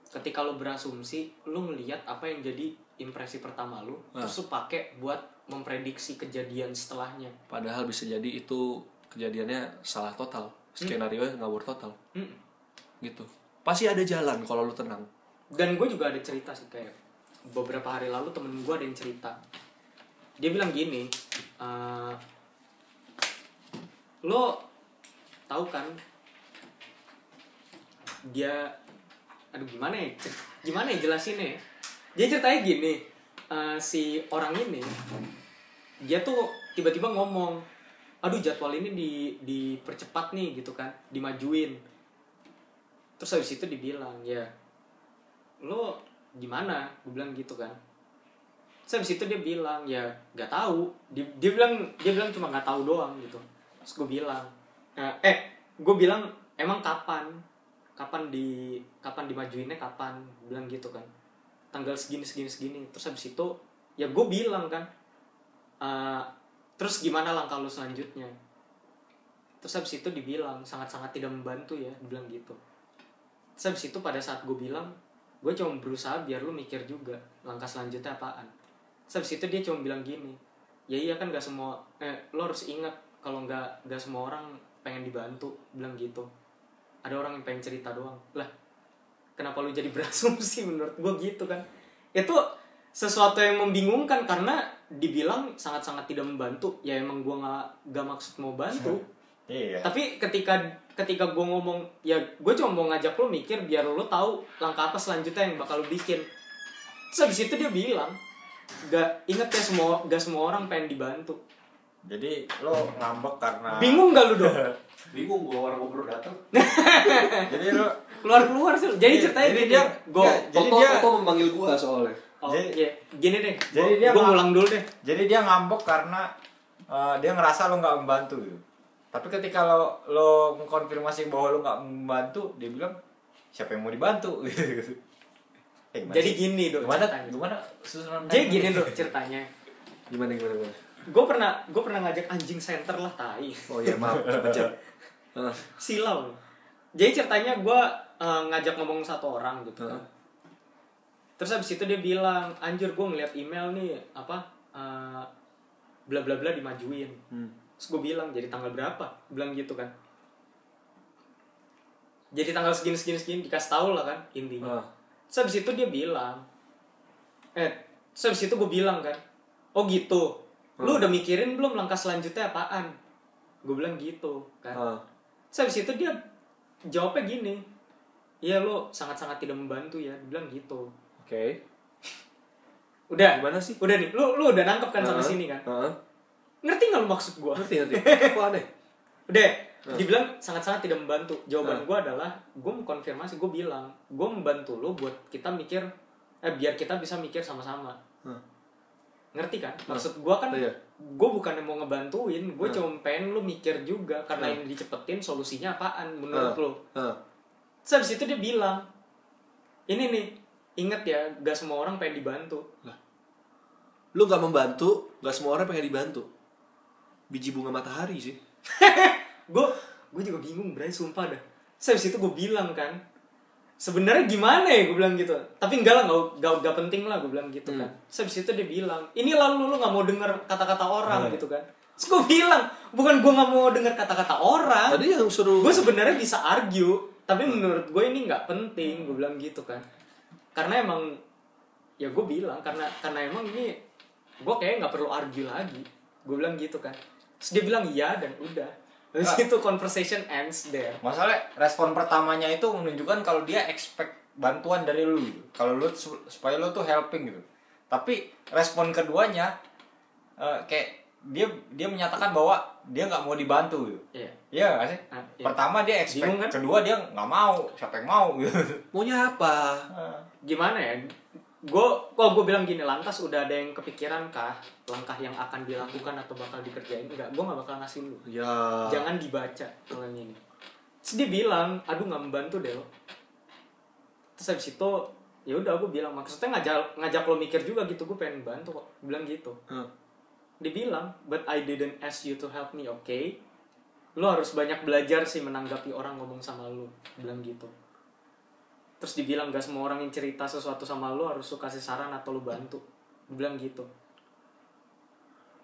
ketika lo berasumsi lo ngelihat apa yang jadi impresi pertama lo Ah. terus lo pakai buat memprediksi kejadian setelahnya. Padahal bisa jadi itu kejadiannya salah total. Skenario ngawur total. Mm. gitu. Pasti ada jalan kalau lu tenang. Dan gue juga ada cerita sih kayak beberapa hari lalu temen gue ada yang cerita dia bilang gini "Eh, lo tahu kan dia aduh gimana ya gimana ya jelasinnya? Ya? dia ceritanya gini eh, si orang ini dia tuh tiba-tiba ngomong aduh jadwal ini di dipercepat nih gitu kan dimajuin. Terus habis itu dibilang ya lo gimana? Gue bilang gitu kan Terus habis itu dia bilang ya nggak tahu. Dia, dia bilang dia bilang cuma nggak tahu doang gitu. Terus gue bilang eh, eh gue bilang emang kapan? Kapan di kapan dimajuinnya? Kapan? Bilang gitu kan. Tanggal segini segini segini. Terus habis itu ya gue bilang kan eh, terus gimana langkah lu selanjutnya? Terus habis itu dibilang sangat-sangat tidak membantu ya dibilang gitu. Terus habis itu pada saat gue bilang gue cuma berusaha biar lu mikir juga langkah selanjutnya apaan terus habis itu dia cuma bilang gini ya iya kan gak semua eh lo harus ingat kalau nggak nggak semua orang pengen dibantu bilang gitu. Ada orang yang pengen cerita doang. Lah kenapa lu jadi berasumsi menurut gue gitu kan? Itu sesuatu yang membingungkan karena dibilang sangat-sangat tidak membantu. Ya emang gue nggak nggak maksud mau bantu. Iya. tapi ketika ketika gue ngomong ya gue cuma mau ngajak lo mikir biar lo tahu langkah apa selanjutnya yang bakal lo bikin. Terus habis itu dia bilang gak inget ya semua gak semua orang pengen dibantu. Jadi lo ngambek karena bingung gak lu dong? Bingung gua orang ngobrol datang Jadi lo keluar keluar sih jadi Iya, ceritanya jadi dia- gue Jadi dia- Toto memanggil gua soalnya. Oh, Jadi- iya. gini deh jadi gue dia nggak- ngulang dulu deh. jadi dia ngambek karena eh, dia ngerasa lo nggak membantu. Gitu. Tapi ketika lo lo mengkonfirmasi bahwa lo nggak membantu, dia bilang siapa yang mau dibantu? gitu. Eh, gimana jadi sih? gini dong gimana? ceritanya. gimana? Susunan jadi gini dong ceritanya. Gimana gimana gimana? Gue pernah gue pernah ngajak anjing center lah tai. Oh iya maaf Ah, silau. Jadi ceritanya gue ngajak ngomong satu orang gitu kan. Heeh. terus habis itu dia bilang anjir gue ngeliat email nih apa eh, bla bla bla dimajuin. Hmm. terus gue bilang jadi tanggal berapa? Bilang gitu kan. Jadi tanggal segini segini segini dikasih tahu lah kan intinya. Ah, terus habis itu dia bilang eh terus habis itu gue bilang kan oh gitu. Lu udah mikirin belum langkah selanjutnya apaan? Gue bilang gitu kan. Ah. Terus habis itu dia jawabnya gini Iya lo sangat-sangat tidak membantu ya. Dia bilang gitu. Oke. Udah. Gimana sih? Udah nih Lu, lu udah nangkep kan sampai Ah, sini kan? Ah. Ngerti gak lu maksud gua? ngerti ngerti. Kok aneh? Udah Ah. Dibilang sangat-sangat tidak membantu Jawaban Ah. gua adalah Gua mengkonfirmasi Gua bilang Gua membantu lo buat kita mikir Eh biar kita bisa mikir sama-sama Ah. Ngerti kan? Maksud gua kan Iya. Gue bukan mau ngebantuin Gue Ah. cuma pengen lu mikir juga Karena Ah. ini dicepetin solusinya apaan Menurut Ah. lo Ah. Terus habis itu dia bilang, ini nih, inget ya, gak semua orang pengen dibantu. lu nggak membantu nggak semua orang pengen dibantu biji bunga matahari sih Gue gue juga bingung, berarti sumpah dah. Habis itu gue bilang kan, sebenarnya gimana ya gue bilang gitu. Tapi enggak lah, gak, gak, gak penting lah gue bilang gitu kan. Terus habis itu dia bilang, ini lalu lu gak mau denger kata-kata orang gitu kan. Terus gue bilang, bukan gue gak mau denger kata-kata orang. tadi yang suruh gue sebenarnya bisa argue tapi menurut gue ini nggak penting gue bilang gitu kan karena emang ya gue bilang karena karena emang ini gue kayak nggak perlu argue lagi gue bilang gitu kan terus dia bilang iya dan udah terus Ah. itu conversation ends there Masalah respon pertamanya itu menunjukkan kalau dia expect bantuan dari lu gitu. Kalau lu su- supaya lu tuh helping gitu. Tapi respon keduanya eh, kayak dia dia menyatakan bahwa dia nggak mau dibantu gitu. iya Iya nggak sih? Ah, iya. Pertama dia expect, Bingung kan? kedua dia nggak mau. Siapa yang mau gitu. maunya apa gimana ya gue kok gue bilang gini lantas udah ada yang kepikiran kah langkah yang akan dilakukan atau bakal dikerjain? Enggak gue nggak bakal ngasih lu. Ya. Jangan dibaca kalau ini. Terus dia bilang aduh nggak membantu deh lo. Terus habis itu ya udah gue bilang maksudnya ngajak ngajak lo mikir juga gitu gue pengen bantu kok. Bilang gitu. Ah. dia bilang but I didn't ask you to help me oke lo harus banyak belajar sih menanggapi orang ngomong sama lo. Bilang gitu terus dibilang gak semua orang yang cerita sesuatu sama lo harus lo kasih saran atau lo bantu. Dia bilang gitu.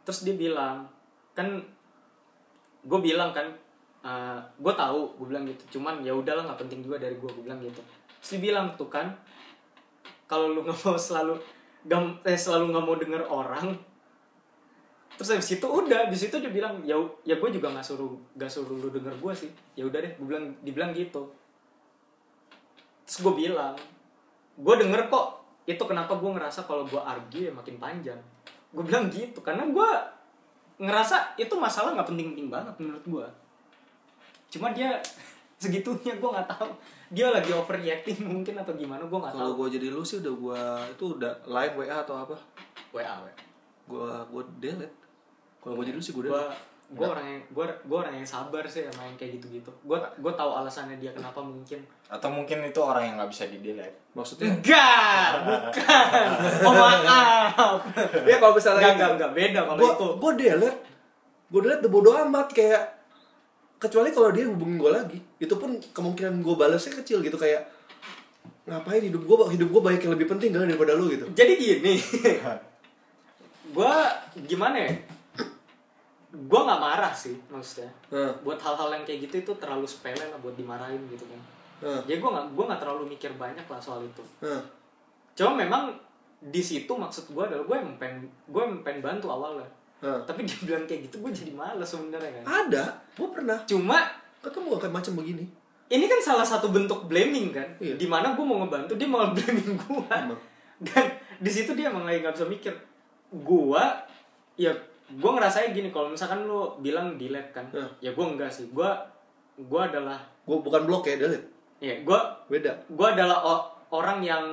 Terus dia bilang kan gue bilang kan gue tahu gue bilang gitu. Cuman ya udahlah nggak penting juga dari gue gue bilang gitu. Terus dia bilang tuh kan kalau lu nggak mau selalu gam, eh, selalu nggak mau denger orang terus habis itu udah habis itu dia bilang ya ya gue juga nggak suruh nggak suruh lu denger gue sih. Ya udah deh gue bilang dibilang gitu terus gue bilang gue denger kok itu kenapa gue ngerasa kalau gue argue ya makin panjang. Gue bilang gitu karena gue ngerasa itu masalah nggak penting-penting banget menurut gue cuma dia segitunya gue nggak tahu. Dia lagi overreacting mungkin atau gimana gue nggak kalau tahu. gue jadi lu sih udah gue itu udah live wa atau apa? WA WA gue gue delete. Kalau gue jadul sih gue gue delete gue orang yang gue gue orang yang sabar sih sama yang kayak gitu gitu gue gue tahu alasannya dia kenapa mungkin. Atau mungkin itu orang yang nggak bisa di delete maksudnya? Enggak bukan. Oh maaf. Ya kalau misalnya enggak enggak enggak. Beda kalau itu. gue delete. Gue delete udah bodo amat kayak kecuali kalau dia hubungin gue lagi. Itu pun kemungkinan gue balasnya kecil gitu kayak ngapain hidup gue hidup gue baik yang lebih penting kan daripada lu gitu. Jadi gini. Gue gimana ya gue nggak marah sih maksudnya. Nah, buat hal-hal yang kayak gitu itu terlalu sepele lah buat dimarahin gitu kan. Nah, jadi gue nggak gue nggak terlalu mikir banyak lah soal itu. Nah. cuma memang di situ maksud gue adalah gue yang pengen gue yang pengen bantu awalnya. Nah. tapi dia bilang kayak gitu gue jadi males sebenarnya kan. Ada gue pernah. Cuma ketemu kayak macam begini. ini kan salah satu bentuk blaming kan Iya. di mana gue mau ngebantu dia malah blaming gue dan di situ dia emang lagi nggak bisa mikir. Gue ya gue ngerasanya gini kalau misalkan lu bilang delete kan Iya. ya gue enggak sih. Gue gue adalah gue bukan blok ya delete? Ya gue beda. gue adalah orang yang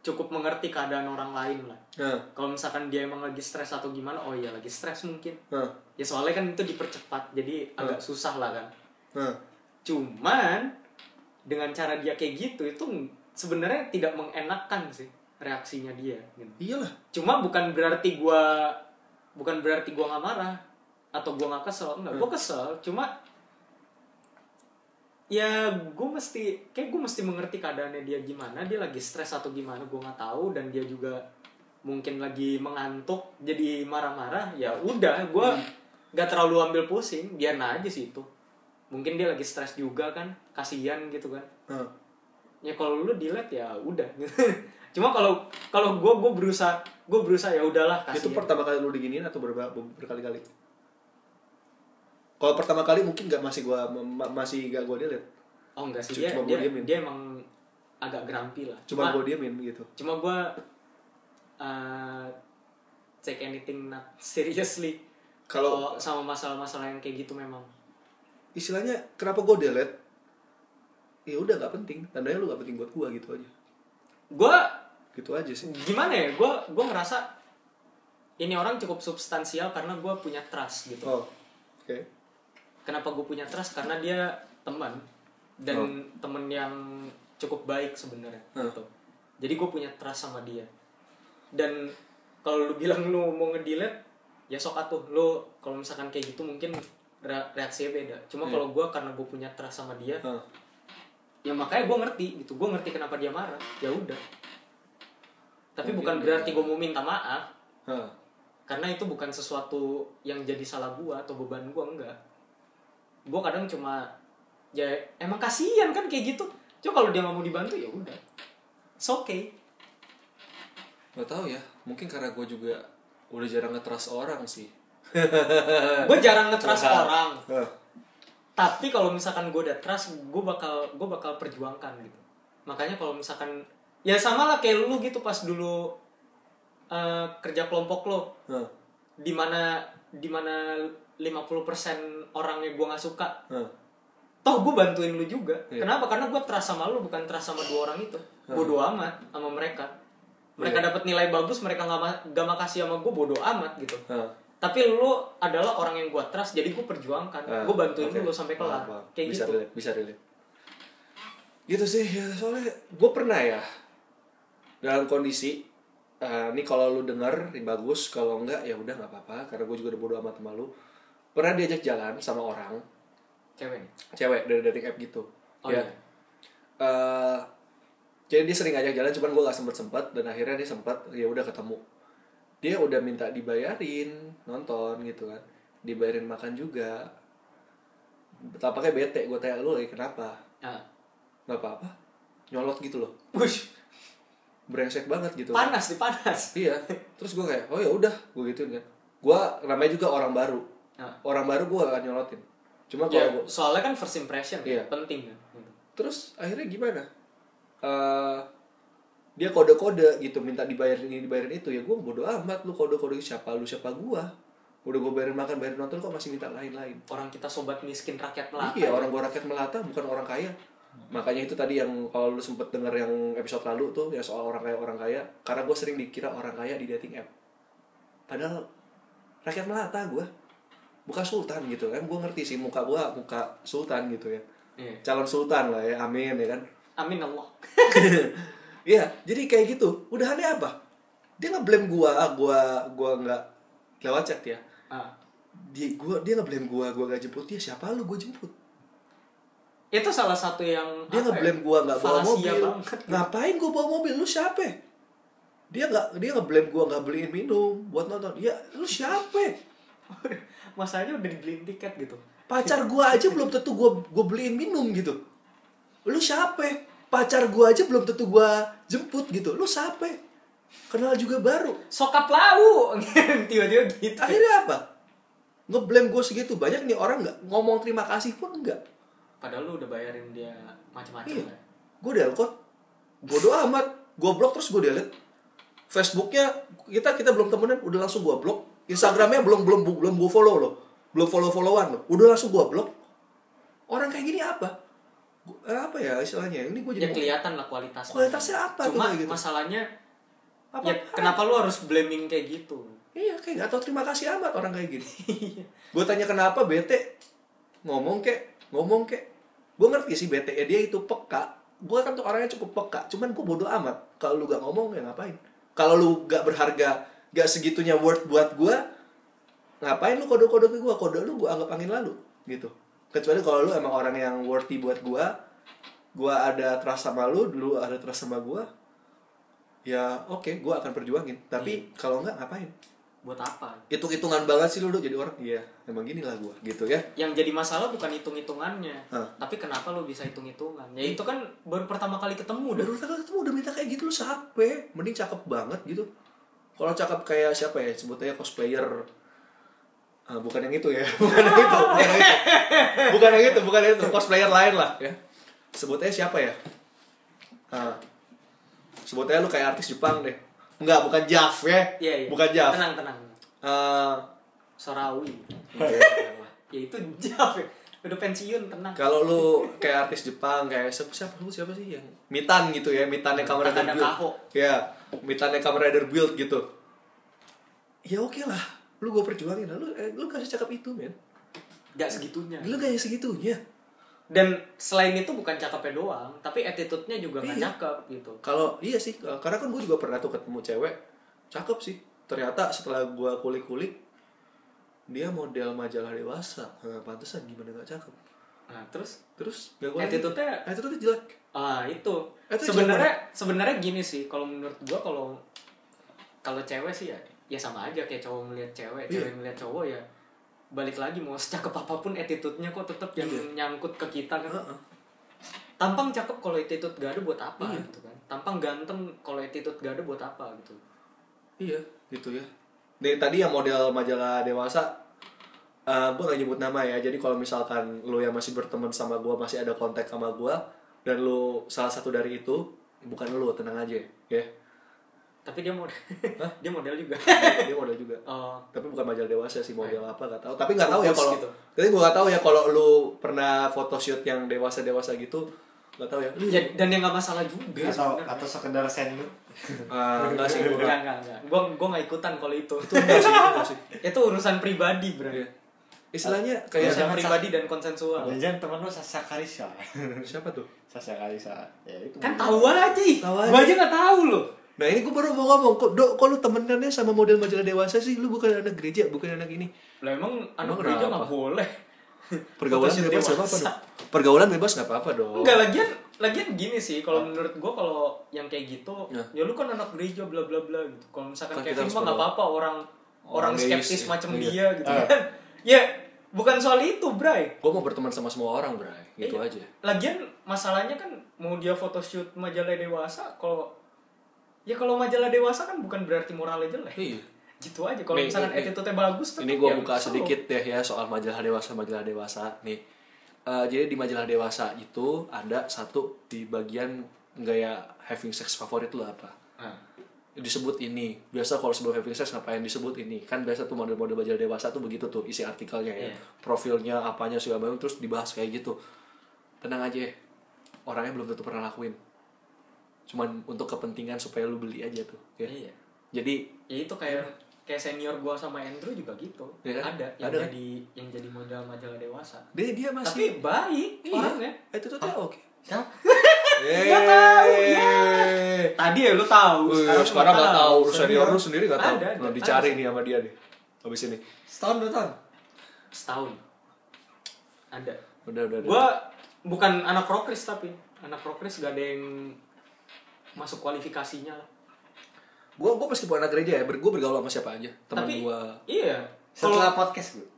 cukup mengerti keadaan orang lain lah. Nah, kalau misalkan dia emang lagi stres atau gimana oh iya lagi stres mungkin. Nah, ya soalnya kan itu dipercepat jadi agak susah lah kan. Nah. cuman dengan cara dia kayak gitu itu sebenarnya tidak mengenakan sih reaksinya dia gitu. iyalah. Cuma bukan berarti gua bukan berarti gua nggak marah atau gua nggak kesel. Enggak gua kesel. Cuma ya gue mesti kayak gue mesti mengerti keadaannya dia gimana. Dia lagi stres atau gimana gue nggak tahu. Dan dia juga mungkin lagi mengantuk jadi marah-marah. Ya udah gue nggak terlalu ambil pusing. Biar aja sih itu. Mungkin dia lagi stres juga kan. Kasihan gitu kan. Nah. ya kalau lu delete ya udah cuma kalau kalau gue gue berusaha gue berusaha ya udahlah itu kasihan pertama kali lu diginiin atau berba- berkali-kali? Kalau pertama kali mungkin nggak masih gua ma- masih gak gua delete. Oh enggak sih. Cuma dia dia, dia emang agak grumpy lah. Cuma gua diemin gitu. cuma gue uh, take anything not seriously. Kalau kalau sama masalah-masalah yang kayak gitu memang. Istilahnya kenapa gua delete? Ya udah nggak penting. Tandanya lu nggak penting buat gua gitu aja gue gitu aja sih. gimana ya gue gue ngerasa ini orang cukup substansial karena gue punya trust gitu. Oh oke. Kenapa gue punya trust? Karena dia teman. Dan Oh. teman yang cukup baik sebenarnya Hmm. gitu. Jadi gue punya trust sama dia. Dan kalau lu bilang lu mau ngedelete ya sok atuh. Lu kalau misalkan kayak gitu mungkin re- reaksinya beda. Cuma Iya. kalau gue karena gue punya trust sama dia Ah. Ya makanya gue ngerti gitu. Gue ngerti kenapa dia marah. Ya udah. Tapi Mungkin bukan berarti gue mau minta maaf. Karena itu bukan sesuatu yang jadi salah gua atau beban gua enggak. Gua kadang cuma ya emang kasihan kan kayak gitu. Coba kalau dia nggak mau dibantu ya udah. It's okay. Nggak tahu ya. Mungkin karena gua juga udah jarang nge-trust orang sih. Gue jarang nge-trust orang. Tapi kalau misalkan gue udah trust gue bakal gue bakal perjuangkan gitu makanya kalau misalkan ya sama lah kayak lu gitu pas dulu eh, kerja kelompok lo Ah. di mana di mana 50% orang yang gue nggak suka Ah. toh gue bantuin lu juga Iya. kenapa karena gue trust sama lu bukan trust sama dua orang itu bodoh amat sama mereka mereka Iya. dapat nilai bagus mereka nggak ma- nggak makasih sama gue bodoh amat gitu Ah. Tapi lu adalah orang yang gue trust jadi gue perjuangkan Ah, gue bantuin oke. lu sampai kelar Paham, paham. kayak bisa gitu relate, bisa relate. Gitu sih, ya soalnya gue pernah ya dalam kondisi eh, ini kalau lu denger ini bagus, kalau enggak ya udah nggak apa-apa karena gue juga udah bodo amat sama lu. Pernah diajak jalan sama orang cewek nih cewek dari dating app gitu. oh ya. iya Eh, jadi dia sering ngajak jalan cuman gue gak sempet sempet dan akhirnya dia sempat ya udah ketemu dia udah minta dibayarin nonton gitu kan. Dibayarin makan juga. Tampaknya bete gue tanya lu lagi kenapa? Nah. nggak apa-apa. Nyolot gitu loh. Wush, brengsek banget gitu. Panas nih panas. Iya. Terus gue kayak oh ya udah gue gituin kan. Gue namanya juga orang baru. Nah. orang baru gue akan nyolotin. Cuma ya, kalau gua- soalnya kan first impression Iya. penting kan gitu. terus akhirnya gimana? Eh dia kode-kode gitu minta dibayarin ini dibayarin itu. Ya gue bodo amat lu kode-kode siapa lu siapa gua. Udah gue bayarin makan bayarin nonton kok masih minta lain-lain? Orang kita sobat miskin rakyat melata iya orang gua rakyat melata bukan orang kaya. Makanya itu tadi yang kalau lu sempet denger yang episode lalu tuh yang soal orang kaya orang kaya. Karena gue sering dikira orang kaya di dating app. Padahal rakyat melata gue bukan sultan gitu kan? Gue ngerti sih muka gue muka sultan gitu ya. Iya. calon sultan lah ya amin ya kan? Amin Allah. Iya, jadi kayak gitu. Udahannya apa? Dia nge-blame gua, ah, gua gua nggak lewat chat ya. Ah. Dia gua dia nge-blame gua, gua gak jemput dia. Siapa lu gua jemput? Itu salah satu yang Dia apa nge-blame ya? gua nggak bawa mobil. banget. Ngapain gua bawa mobil? Lu siapa? Dia nggak dia nge-blame gua nggak beliin minum buat nonton. Ya, lu siapa? Masanya udah dibeliin tiket gitu. Pacar gua aja belum tentu gua gua beliin minum gitu. Lu siapa? Pacar gua aja belum tentu gua jemput gitu. Lu siapa? Kenal juga baru. Sokap lau. Tiba-tiba gitu. akhirnya apa ngeblame gue segitu banyak nih orang nggak ngomong terima kasih pun enggak Padahal lu udah bayarin dia macam-macam iya ya. gue delete bodo amat gue blok terus gue delete Facebooknya kita kita belum temenan udah langsung gue blok Instagramnya belum belum belum gue follow loh belum follow followan loh udah langsung gue blok orang kayak gini apa apa ya istilahnya ini gue Ya jadi kelihatan lah kualitasnya. Kualitasnya apa tuh Cuma kayak gitu? masalahnya Apa- ya kenapa lu harus blaming kayak gitu? Iya, kayak gak tau terima kasih amat orang kayak gini. gue tanya kenapa bete ngomong kek, ngomong kek. Gue ngerti sih bete ya dia itu peka. Gue kan tuh orangnya cukup peka. Cuman gue bodoh amat. Kalau lu gak ngomong ya ngapain? Kalau lu gak berharga, gak segitunya worth buat gue, ngapain lu kode-kode ke gue? Kode lu gue anggap angin lalu, gitu. Kecuali kalau lu emang orang yang worthy buat gue, gue ada trust sama lu, dulu ada trust sama gue, ya oke, gue akan perjuangin. Tapi kalau nggak ngapain? Buat apa? hitung-hitungan banget sih lu jadi orang iya emang gini lah gua gitu ya Yang jadi masalah bukan hitung-hitungannya, Hah. tapi kenapa lu bisa hitung-hitungan? Ya itu kan baru pertama kali ketemu udah. udah udah ketemu udah minta kayak gitu lu siapa mending cakep banget gitu kalau cakep kayak siapa ya sebutnya cosplayer Ah, bukan yang itu ya bukan yang itu bukan yang itu bukan yang itu bukan yang itu cosplayer lain lah ya sebutnya siapa ya Ah, sebutnya lu kayak artis Jepang deh Enggak, bukan Jav ya Iya, iya. bukan Jav Tenang, tenang. Ah, Sorawi. iya. Ya itu Jav ya. Udah pensiun, tenang. Kalau lu kayak artis Jepang kayak siapa siapa lu siapa sih yang Mitan gitu ya, Mitannya Kamen Rider Takada Build. Ya, Mitannya Kamen Rider Build gitu. Ya oke lah, lu gue perjuangin lah. Lu eh, lu kasih cakep itu, men. Gak segitunya. Lu kayak segitunya. Dan selain itu bukan cakepnya doang, tapi attitude-nya juga Iya. cakep gitu. Kalau iya sih, karena kan gue juga pernah tuh ketemu cewek cakep sih. Ternyata setelah gue kulik-kulik dia model majalah dewasa. Nah, pantesan gimana gak cakep. Nah, terus Terus gak gue attitude-nya attitude jelek. ah itu. Itu Sebenarnya sebenarnya gini sih, kalau menurut gua kalau kalau cewek sih ya ya sama aja kayak cowok ngeliat cewek, Iya. cewek ngeliat cowok ya balik lagi mau secakep apa pun attitude-nya kok tetap yang Iya. nyangkut ke kita kan. Heeh. Tampang cakep kalau attitude gak ada buat apa Iya. gitu kan. Tampang ganteng kalau attitude gak ada buat apa gitu. Iya, gitu ya. Dari tadi yang model majalah dewasa, uh, gue gak nyebut nama ya. Jadi kalau misalkan lo yang masih berteman sama gue, masih ada kontak sama gue, dan lo salah satu dari itu, bukan lo, tenang aja, ya. Tapi dia model dia model juga. Dia model juga. Oh, Tapi bukan majalah dewasa sih, model apa gak tahu. Tapi gak tahu ya kalau. gitu. Tapi gue gak tahu ya kalau lo pernah photoshoot yang dewasa dewasa gitu, gak tahu ya. Ya, dan yang nggak masalah juga atau sebenarnya. atau sekedar send lu Ah, enggak sih, gue Enggak, enggak. Gua gua nggak ikutan kalau itu. enggak sih, enggak sih. itu urusan pribadi, Bro. Iya. Istilahnya kayak Urusan pribadi dan konsensual. jangan teman lu Sasha Karisa siapa tuh? Sasha Karisa ya itu Kan tahu aja. Tahu aja. Gua aja nggak tahu loh. Nah ini gue baru mau ngomong, kok dok, kok lu temenannya sama model majalah dewasa sih? Lu bukan anak gereja, bukan anak ini. Lah emang anak Emang gereja nggak boleh. Pergaulan bebas gak apa-apa dong. Pergaulan bebas gak apa-apa dong. Enggak lagian lagian gini sih kalau menurut gua kalau yang kayak gitu Ya. ya lu kan anak gereja bla bla bla gitu. Kalau misalkan Kan kayak Kevin mah nggak apa-apa orang orang Orang skeptis ya. macam Iya. dia gitu Ah. kan. Ya bukan soal itu, Bray. Gue mau berteman sama semua orang, Bray. Gitu Iya. aja. Lagian masalahnya kan mau dia photoshoot majalah dewasa kalau ya kalau majalah dewasa kan bukan berarti moralnya jelek. Iya. Gitu aja. Kalau misalkan ini- attitude-nya bagus Ini gue ya buka sedikit deh ya soal majalah dewasa, majalah dewasa. Nih, Eh, jadi di majalah dewasa itu ada satu di bagian gaya having sex favorit lu apa? Nah, disebut ini biasa kalau sebelum having sex ngapain disebut ini kan biasa tuh model-model majalah dewasa tuh begitu tuh isi artikelnya ya Iya. profilnya apanya segala macam terus dibahas kayak gitu tenang aja orangnya belum tentu pernah lakuin cuman untuk kepentingan supaya lu beli aja tuh ya. Iya. jadi Ya itu kayak kayak senior gua sama Andrew juga gitu. Iya kan? Ada yang Ada kan? jadi yang jadi model majalah dewasa. dia dia masih Tapi baik iya. orangnya. itu tuh oke Siapa? Nggak tahu, ya. Tadi ya lu tahu. Sekarang, sekarang nggak tahu senior Senior. lu sendiri nggak tahu Ada, ada. nah, dicari Ada. nih sama dia nih habis ini Setahun dua tahun. Setahun. Ada. udah udah, udah. Gua bukan anak prokris tapi anak prokris gak ada yang masuk kualifikasinya lah. gue gue meskipun anak gereja ya ber, gue bergaul sama siapa aja teman Tapi gue iya. Kalau Setelah podcast gue.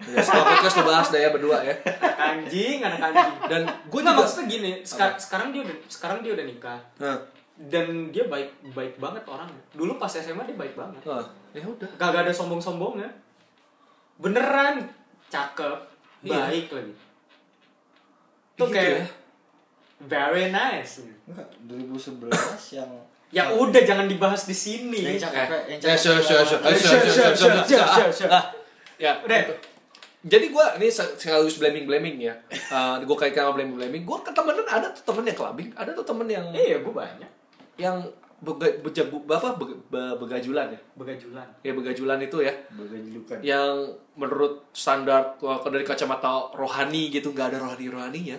ya, setelah podcast lo bahas deh ya berdua ya anak anjing, anak anjing. dan gue Nggak, juga maksudnya gini, seka- sekarang dia udah sekarang dia udah nikah nah, dan dia baik baik banget orangnya. Dulu pas SMA dia baik banget. nah, ya udah Kagak ada sombong-sombongnya. Beneran cakep, Iya. baik lagi. Tuh Gitu kayak ya. Very nice. Enggak, 2011 yang Ya udah jangan dibahas di sini. yang cakep Eh, yang eh, sure, sure, sure. Eh, Eh, sure, sure, sure, sure, sure, sure, sure. ya Udah. gitu. jadi gue ini se- sekaligus blaming blaming ya uh, gue kaitkan sama blaming blaming gue ke temenan ada tuh temen yang kelabing ada tuh temen yang Iya, gue banyak yang bega, bejabu, apa be- be- begajulan ya begajulan. ya begajulan itu ya bergejelukan. yang menurut standar dari kacamata rohani gitu nggak ada rohani rohaninya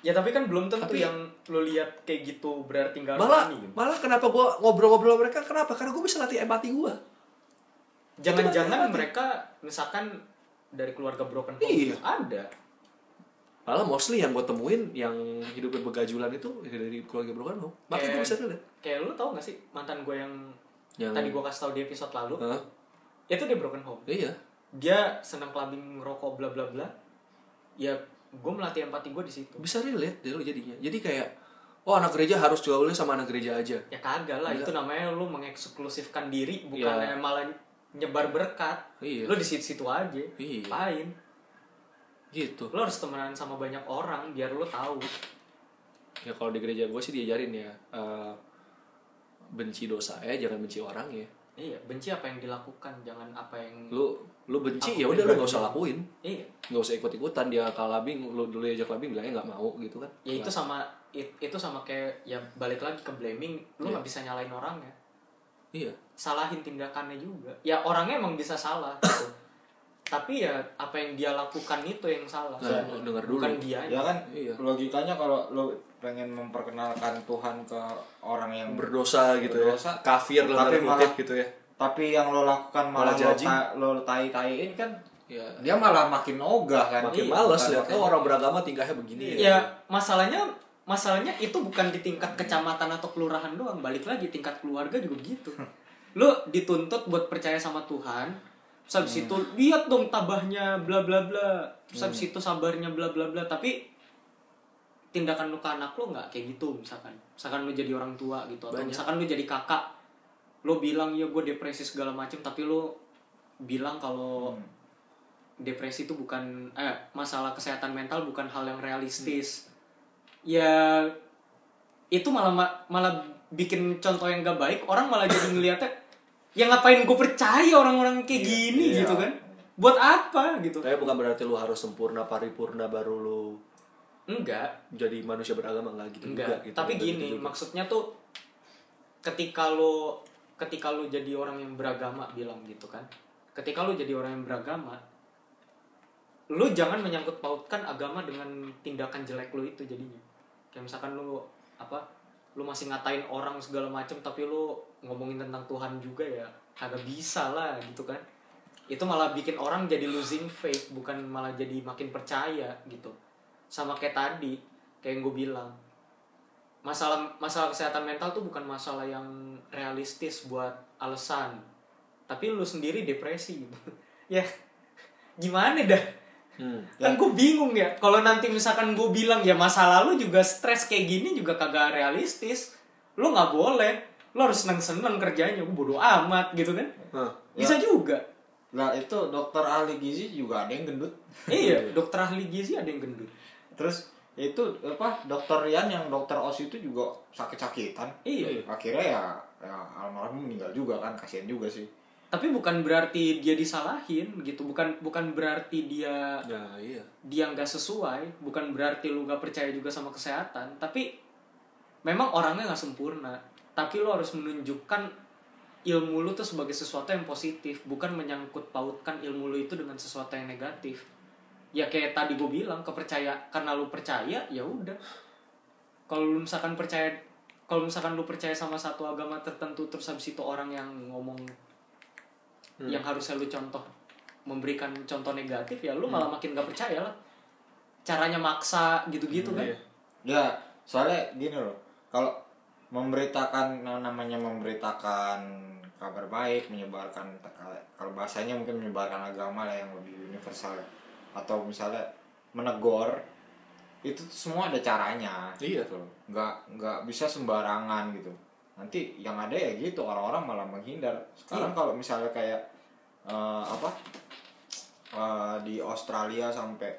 Ya tapi kan belum tentu Tapi- yang lo lihat kayak gitu berarti nggak malah rohani, gitu. malah kenapa gue ngobrol-ngobrol mereka kenapa karena gue bisa latih empati gue Jangan-jangan Itu mereka misalkan dari keluarga broken home Iya. ada. malah mostly yang gue temuin yang hidupnya begajulan itu dari keluarga broken home makanya gue bisa lihat Kayak lu tau gak sih mantan gue yang, Yang- tadi gue kasih tau di episode lalu, Hah? itu dia broken home. iya Dia senang clubbing rokok bla bla bla. Ya gue melatih empati gue di situ. bisa relate deh lo jadinya jadi kayak oh anak gereja harus gaulnya sama anak gereja aja Ya kagak lah, itu namanya lu mengeksklusifkan diri bukannya Iya. malah nyebar berkat. Iya. Lu di situ-situ aja. Iya. Pain. gitu Lu harus temenan sama banyak orang biar lu tahu. ya kalau di gereja gue sih diajarin ya eh, benci dosa ya jangan benci orang ya Iya, benci apa yang dilakukan, jangan apa yang lu lu benci ya udah lu gak usah lakuin Iya. nggak usah ikut ikutan dia kalabing lu dulu aja kalabing bilangnya nggak mau gitu kan Ya itu sama it- itu sama kayak ya balik lagi ke blaming, lu Iya. nggak bisa nyalain orangnya. iya Salahin tindakannya juga. Ya orangnya emang bisa salah gitu. Tapi ya apa yang dia lakukan itu yang salah. nah, dengar dulu Bukan dia. Ya kan Iya. logikanya kalau lo pengen memperkenalkan Tuhan ke orang yang berdosa gitu Berdosa. ya kafir lah Tapi malah- gitu ya tapi yang lo lakukan Malah lo, ta- lo tai-taiin kan ya. dia malah makin ogah kan? Makin Iya, males lihat makin- oh orang beragama tingkahnya begini Ya. Masalahnya masalahnya itu bukan di tingkat kecamatan atau kelurahan doang, balik lagi tingkat keluarga juga gitu. Lu dituntut buat percaya sama Tuhan, terus habis itu lihat dong tabahnya bla bla bla, terus habis itu sabarnya bla bla bla, tapi tindakan lu ke anak lu nggak kayak gitu misalkan. Misalkan lu jadi orang tua gitu atau Banyak. misalkan lu jadi kakak, lu bilang ya gue depresi segala macem tapi lu bilang kalau depresi itu bukan eh masalah kesehatan mental bukan hal yang realistis. Ya itu malah ma- malah bikin contoh yang gak baik orang malah jadi ngeliatnya ya ngapain gue percaya orang-orang kayak gini iya. gitu kan? Buat apa gitu? Tapi bukan berarti lu harus sempurna paripurna baru lu enggak. jadi manusia beragama nggak gitu enggak. juga gitu tapi Nggak gini gitu juga. maksudnya tuh ketika lo ketika lo jadi orang yang beragama bilang gitu kan ketika lo jadi orang yang beragama lo jangan menyangkut pautkan agama dengan tindakan jelek lo itu jadinya. Kayak misalkan lo apa lo masih ngatain orang segala macem tapi lo ngomongin tentang Tuhan juga ya kagak bisa lah gitu kan. Itu malah bikin orang jadi losing faith bukan malah jadi makin percaya gitu. Sama kayak tadi kayak yang gue bilang masalah masalah kesehatan mental tuh bukan masalah yang realistis buat alasan. Tapi lu sendiri depresi gitu. Ya gimana dah? Hmm. kan gue bingung ya. Kalau nanti misalkan gue bilang ya masa lalu juga stres kayak gini juga kagak realistis. Lu nggak boleh. Lu harus seneng seneng kerjanya. Gue bodo amat gitu kan? Hah. bisa juga. Lah itu dokter ahli gizi juga ada yang gendut. Iya dokter ahli gizi ada yang gendut. Terus itu apa dokter Rian yang dokter os itu juga sakit-sakitan. Iya. Akhirnya ya, ya almarhum meninggal juga kan kasihan juga sih. Tapi bukan berarti dia disalahin gitu bukan bukan berarti dia ya iya. dia nggak sesuai bukan berarti lu nggak percaya juga sama kesehatan tapi memang orangnya nggak sempurna. Tapi lu harus menunjukkan ilmu lu tuh sebagai sesuatu yang positif bukan menyangkut pautkan ilmu lu itu dengan sesuatu yang negatif ya kayak tadi gue bilang kepercaya karena lu percaya ya udah kalau lu misalkan percaya kalau misalkan lu percaya sama satu agama tertentu terus habis itu orang yang ngomong yang harusnya lu contoh memberikan contoh negatif ya lu malah makin gak percaya lah caranya maksa gitu-gitu kan Iya. Ya, soalnya gini loh. Kalau memberitakan yang namanya memberitakan kabar baik, menyebarkan kalau bahasanya mungkin menyebarkan agama lah yang lebih universal ya. Atau misalnya menegur itu tuh semua ada caranya. Iya. Gitu. Nggak nggak bisa sembarangan gitu. Nanti yang ada ya gitu orang-orang malah menghindar. Sekarang kalau misalnya kayak eh, apa eh, di Australia sampai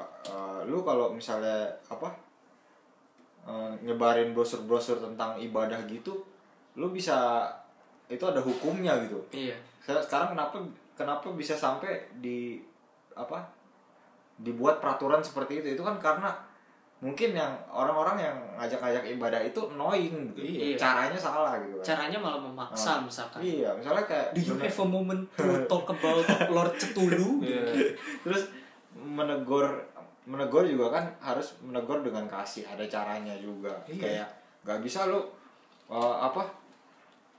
eh, lu kalau misalnya apa eh, nyebarin brosur-brosur tentang ibadah gitu lu bisa itu ada hukumnya gitu iya Se- sekarang kenapa kenapa bisa sampai di apa dibuat peraturan seperti itu itu kan karena mungkin yang orang-orang yang ngajak-ngajak ibadah itu annoying gitu. Iya. caranya salah gitu kan. Caranya malah memaksa misalkan. Iya misalnya kayak do you have a moment to talk about Lord Cthulhu? Iya. terus menegur menegur juga kan harus menegur dengan kasih ada caranya juga. Iya. kayak nggak bisa lu uh, apa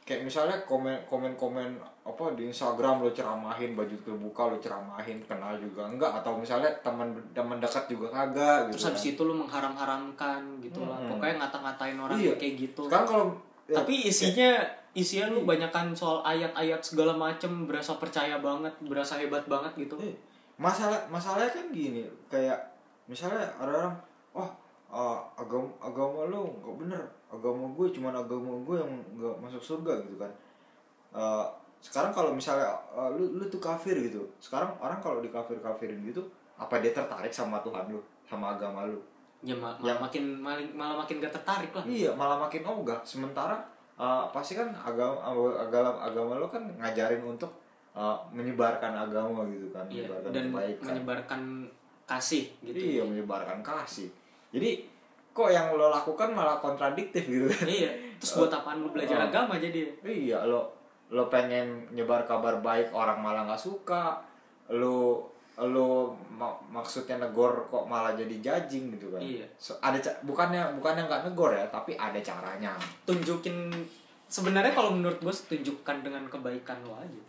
kayak misalnya komen komen komen apa di Instagram lu ceramahin baju terbuka lu ceramahin kenal juga enggak atau misalnya teman teman dekat juga kagak gitu terus habis kan. itu lu mengharam-haramkan gitu lah Hmm. pokoknya ngata-ngatain orang Iya. kayak gitu sekarang kalau ya, tapi isinya isinya lu banyakan soal ayat-ayat segala macem berasa percaya banget berasa hebat banget gitu Eh, masalah masalahnya kan gini kayak misalnya ada orang oh uh, agama agama lo nggak bener agama gue cuman agama gue yang nggak masuk surga gitu kan. Uh, sekarang kalau misalnya uh, lu lu tuh kafir gitu. Sekarang orang kalau di kafir kafirin gitu apa dia tertarik sama Tuhan lu sama agama lu? Ya ma- Yang- makin malah, malah makin gak tertarik lah. Iya malah makin ogah. Sementara uh, pasti kan agama agama agama lo kan ngajarin untuk uh, menyebarkan agama gitu kan Iya, menyebarkan dan kebaikan. menyebarkan kasih gitu. Iya menyebarkan kasih. Jadi kok yang lo lakukan malah kontradiktif gitu kan? iya terus buat apaan lu belajar Oh. agama jadi iya lo lo pengen nyebar kabar baik orang malah nggak suka. Lo lo mak- maksudnya negor kok malah jadi judging gitu kan? Iya. So, ada bukannya bukannya nggak negor ya, tapi ada caranya. tunjukin sebenarnya kalau menurut gue tunjukkan dengan kebaikan lo aja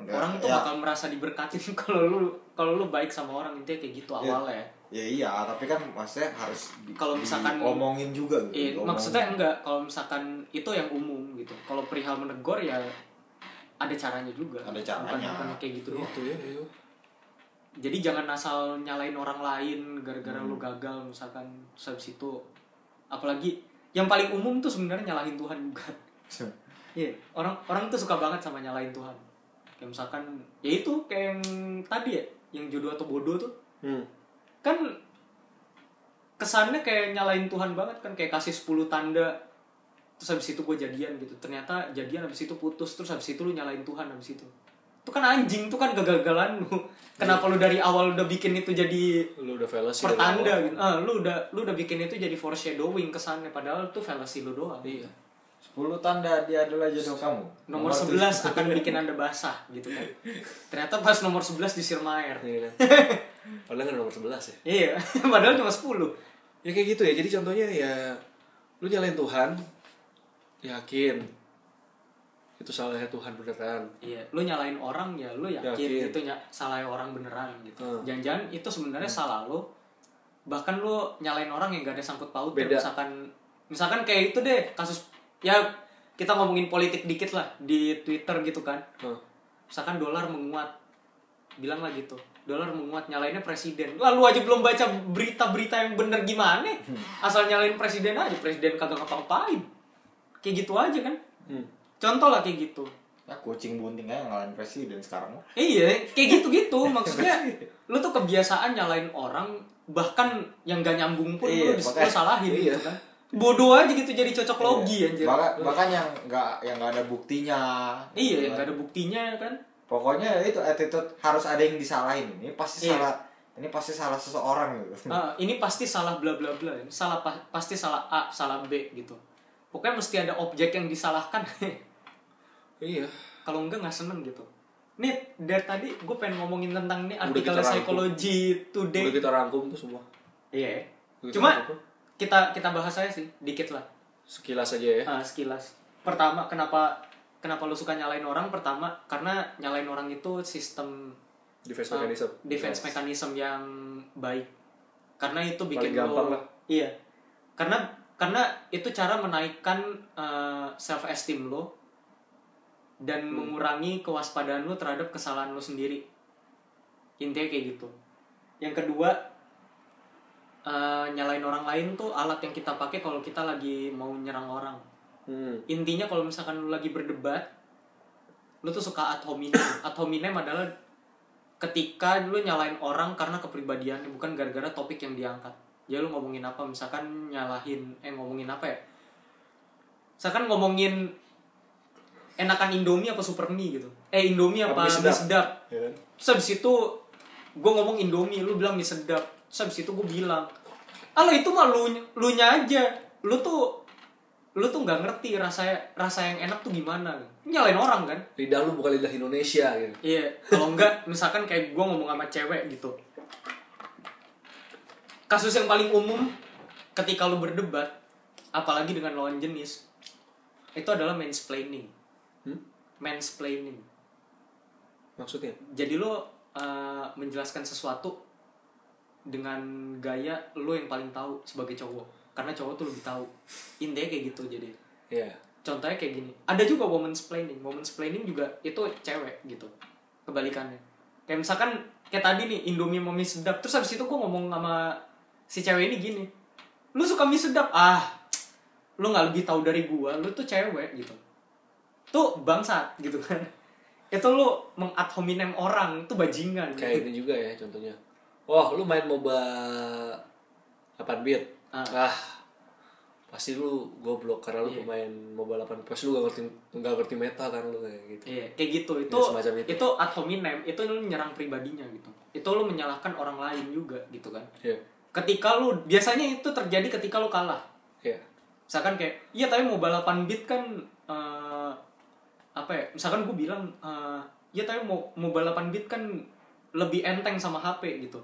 Ya, orang tuh ya, bakal merasa diberkatin kalau lu kalau lu baik sama orang intinya kayak gitu Iya. awalnya ya iya, tapi kan maksudnya harus di, Kalau misalkan- omongin juga gitu. Iya, diomongin. maksudnya enggak kalau misalkan itu yang umum gitu kalau perihal menegur ya ada caranya juga Ada caranya. bukan, bukan kayak gitu doang Itu ya, itu. jadi jangan asal nyalain orang lain gara-gara Hmm. lu gagal misalkan habis itu apalagi yang paling umum tuh sebenarnya nyalahin Tuhan juga Iya, orang orang tuh suka banget sama nyalahin Tuhan. Kayak misalkan, ya itu kayak yang tadi ya, yang jodoh atau bodoh tuh, Hmm. Kan kesannya kayak nyalahin Tuhan banget kan, kayak kasih 10 tanda, terus habis itu gue jadian gitu. Ternyata jadian habis itu putus, terus habis itu lu nyalahin Tuhan habis itu. Itu kan anjing, tuh kan kegagalan lu. Kenapa lu dari awal udah bikin itu jadi Lu udah fallacy pertanda gitu. Ah, lu udah lu udah bikin itu jadi foreshadowing kesannya padahal tuh fallacy lu doang. Iya. 10 tanda dia adalah jodoh kamu. nomor 11 akan bikin anda basah gitu kan ternyata pas nomor 11 disirm air Iya kan? Padahal kan nomor 11 ya. iya padahal cuma 10 Ya kayak gitu ya. Jadi contohnya ya lu nyalain Tuhan, yakin itu salahnya Tuhan beneran. iya lu nyalain orang ya lu yakin, Yakin. itu ny salah orang beneran gitu Hmm. jangan-jangan itu sebenarnya salah lu bahkan lu nyalain orang yang gak ada sangkut paut Beda. misalkan misalkan kayak itu deh kasus ya kita ngomongin politik dikit lah di Twitter gitu kan Hmm. misalkan dolar menguat bilang lah gitu dolar menguat nyalainnya presiden. Lalu aja belum baca berita-berita yang bener gimana? Asal nyalain presiden aja presiden kagak ngapa-ngapain. Kayak gitu aja kan? Hmm. contoh lah kayak gitu. Ya kucing bunting aja ngalahin presiden sekarang mah. iya kayak gitu-gitu. Maksudnya lu tuh kebiasaan nyalain orang bahkan yang gak nyambung pun Iya, lu, dis- makanya- lu salahin iya. gitu kan. Bodoh aja gitu jadi cocok logi anjir. Bahkan bahkan yang nggak yang nggak ada buktinya. Iya yang gak ada buktinya kan pokoknya itu attitude harus ada yang disalahin. Ini pasti Iya. salah. Ini pasti salah seseorang gitu. Ah, ini pasti salah bla bla bla. Ini salah pa- pasti salah A salah B gitu. Pokoknya mesti ada objek yang disalahkan. Iya. Kalau enggak nggak seneng gitu. Nih dari tadi gue pengen ngomongin tentang nih Udah artikel. Psychology Today. Udah kita rangkum tuh semua. Iya. Udah cuma kita rangkum. kita kita bahas aja sih dikit lah. Sekilas aja ya. Ah, sekilas. Pertama kenapa kenapa lu suka nyalain orang? Pertama karena nyalain orang itu sistem defense uh, mechanism. defense mechanism yang baik. Karena itu bikin Paling gampang lah. iya. Karena karena itu cara menaikkan self esteem lo dan Hmm. mengurangi kewaspadaan lo terhadap kesalahan lo sendiri. Intinya kayak gitu. Yang kedua eh, nyalain orang lain tuh alat yang kita pakai kalau kita lagi mau nyerang orang hmm. intinya kalau misalkan lu lagi berdebat lu tuh suka ad hominem ad hominem adalah ketika lu nyalain orang karena kepribadiannya bukan gara-gara topik yang diangkat ya lu ngomongin apa misalkan nyalahin eh ngomongin apa ya misalkan ngomongin enakan Indomie apa Super Mie gitu eh Indomie apa Apa mie mie sedap? sedap ya kan Terus habis itu gue ngomong Indomie, lu bilang mie sedap. Terus habis itu gue bilang, ah itu mah lu, lu nya aja. Lu tuh lu tuh nggak ngerti rasa rasa yang enak tuh gimana. Nyalain orang kan? lidah lu bukan lidah Indonesia gitu Iya, kalau enggak misalkan kayak gue ngomong sama cewek gitu. Kasus yang paling umum ketika lu berdebat, apalagi dengan lawan jenis, itu adalah mansplaining. hmm? Mansplaining. maksudnya jadi lo uh, menjelaskan sesuatu dengan gaya lo yang paling tahu sebagai cowok karena cowok tuh lebih tahu. Intinya kayak gitu jadi. Ya contohnya kayak gini. Ada juga woman's planning woman's planning juga itu cewek gitu. Kebalikannya. Kayak misalkan kayak tadi nih Indomie mau mie sedap. Terus habis itu gue ngomong sama si cewek ini gini. Lu suka mie sedap? Ah lu nggak lebih tahu dari gua. Lu tuh cewek gitu. Tuh bangsat gitu kan. Itu lu mengat hominem orang. Itu bajingan. Kayak ini juga ya contohnya. Wah lu main moba 8 bit Ah. ah pasti lu goblok karena lu Iya. pemain moba 8 pasti lu gak ngerti gak ngerti meta kan lu kayak gitu Iya, kayak gitu. Itu Ya, semacam itu. itu ad hominem, itu lu menyerang pribadinya gitu. Itu lu menyalahkan orang lain juga gitu kan. Iya. Ketika lu biasanya itu terjadi ketika lu kalah. Iya. Misalkan kayak, iya tapi mau balapan beat kan eh, apa ya? Misalkan gue bilang, eh, iya tapi mau balapan beat kan lebih enteng sama HP gitu.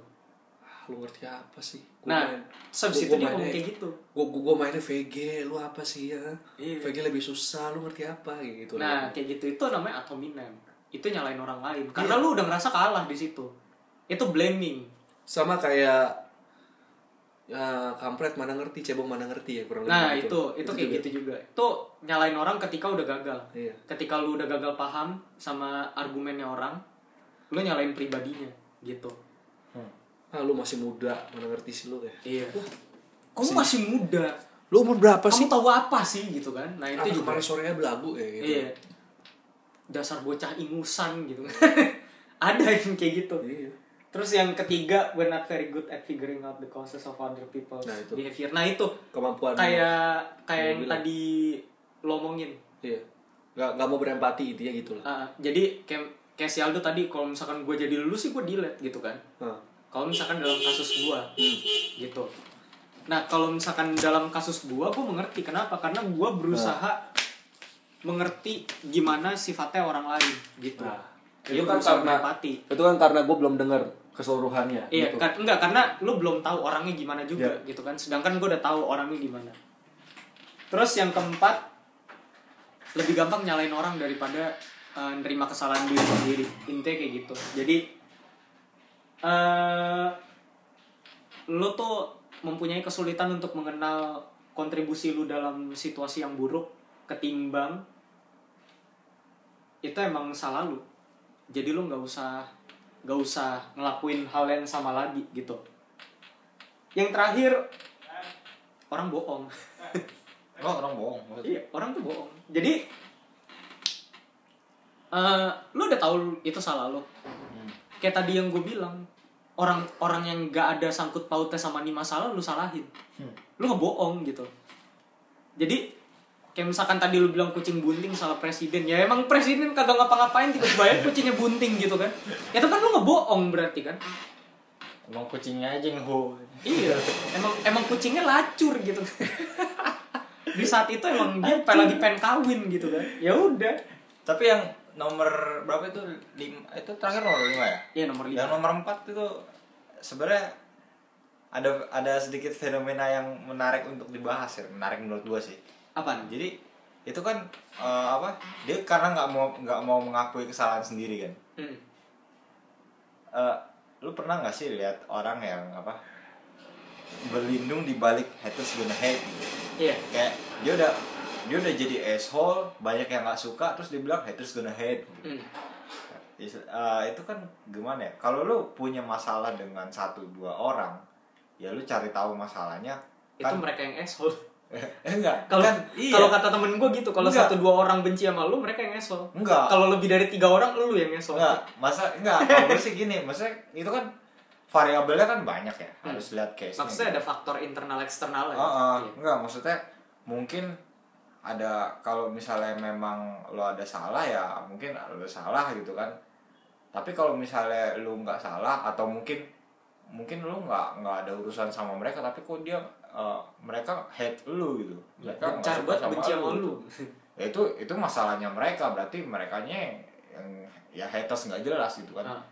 Lu ngerti apa sih Gua Nah, main- terus habis gua- itu gua dia ngomong kayak gitu. gua, gua, gua mainnya VG lu apa sih ya Iya. VG lebih susah lu ngerti apa gitu Nah, kayak gitu itu namanya ad hominem. Itu nyalain orang lain karena lu udah ngerasa kalah di situ. Itu blaming. sama kayak ya kampret mana ngerti cebong mana ngerti ya kurang Nah lebih itu itu kayak juga. gitu juga. Itu nyalain orang ketika udah gagal. iya Ketika lu udah gagal paham sama argumennya orang, lu nyalain pribadinya gitu. Ah lu masih muda mana ngerti sih lu ya Iya. Kamu masih muda. lu umur berapa Kamu tahu apa sih gitu kan? Nah itu juga. kemarin sorenya belagu ya gitu Iya. Dasar bocah ingusan gitu. Ada yang kayak gitu. Iya. Terus yang ketiga, we're not very good at figuring out the causes of other people's Nah, itu. behavior. Nah itu kemampuan kayak kayak yang bilang. tadi lo omongin. iya nggak nggak mau berempati intinya gitu lah Ah, jadi kayak kayak si Aldo tadi kalau misalkan gue jadi lu sih gue delete gitu kan Ah. Kalau misalkan dalam kasus gue Hmm. gitu. Nah kalau misalkan dalam kasus gue gue mengerti kenapa. Karena gue berusaha mengerti gimana sifatnya orang lain gitu. Nah, Dia itu kan karena itu kan karena gue belum dengar keseluruhannya iya gitu. kan enggak karena lu belum tahu orangnya gimana juga Ya. gitu kan. Sedangkan gue udah tahu orangnya gimana. Terus yang keempat lebih gampang nyalain orang daripada eh, nerima kesalahan diri sendiri. Intinya kayak gitu. Jadi eh lu tuh mempunyai kesulitan untuk mengenal kontribusi lu dalam situasi yang buruk ketimbang itu emang salah lu. Jadi lu nggak usah nggak usah ngelakuin hal yang sama lagi gitu. Yang terakhir orang bohong. Oh orang bohong iya orang tuh bohong. Jadi eh lu udah tahu itu salah lu. Kayak tadi yang gue bilang orang orang yang nggak ada sangkut pautnya sama nih masalah lu salahin. Hmm. lu ngebohong gitu. Jadi kayak misalkan tadi lu bilang kucing bunting salah presiden ya emang presiden kagak ngapa-ngapain tiba-tiba ya kucingnya bunting gitu kan. Itu kan lu ngebohong berarti kan. Emang kucingnya aja yang ho. Iya emang emang kucingnya lacur gitu. Di saat itu emang dia lagi pengen kawin gitu kan. Ya udah. Tapi yang nomor berapa itu? Lima itu terakhir nomor lima ya? Iya nomor yang lima nomor empat itu sebenarnya ada ada sedikit fenomena yang menarik untuk dibahas ya menarik menurut gua sih. Apa jadi itu kan eh, apa dia karena nggak mau nggak mau mengakui kesalahan sendiri kan. Hmm. Eh, lu pernah nggak sih lihat orang yang apa berlindung di balik haters gonna hate? Gitu? iya. Kayak dia udah dia udah jadi asshole banyak yang nggak suka terus dia bilang haters gonna hate. Gitu. hmm. Is- eh, itu kan gimana ya? Kalau lu punya masalah dengan satu dua orang ya lu cari tahu masalahnya itu kan mereka yang asshole. Enggak kalau kan iya. kalau kata temen gue gitu kalau satu dua orang benci sama lu mereka yang asshole. Enggak. Kalau lebih dari tiga orang lu yang asshole. Enggak masa enggak kalau gue sih gini maksudnya itu kan variabelnya kan banyak ya Hmm. harus lihat case maksudnya ada faktor internal eksternal ya Heeh, Iya. enggak maksudnya mungkin ada kalau misalnya memang lo ada salah ya mungkin lo salah gitu kan. Tapi kalau misalnya lu nggak salah atau mungkin mungkin lu nggak nggak ada urusan sama mereka tapi kok dia eh, mereka hate lu gitu. Mereka Bencar banget benci sama lu ya itu itu masalahnya mereka berarti merekanya yang ya haters nggak jelas gitu kan. Ah.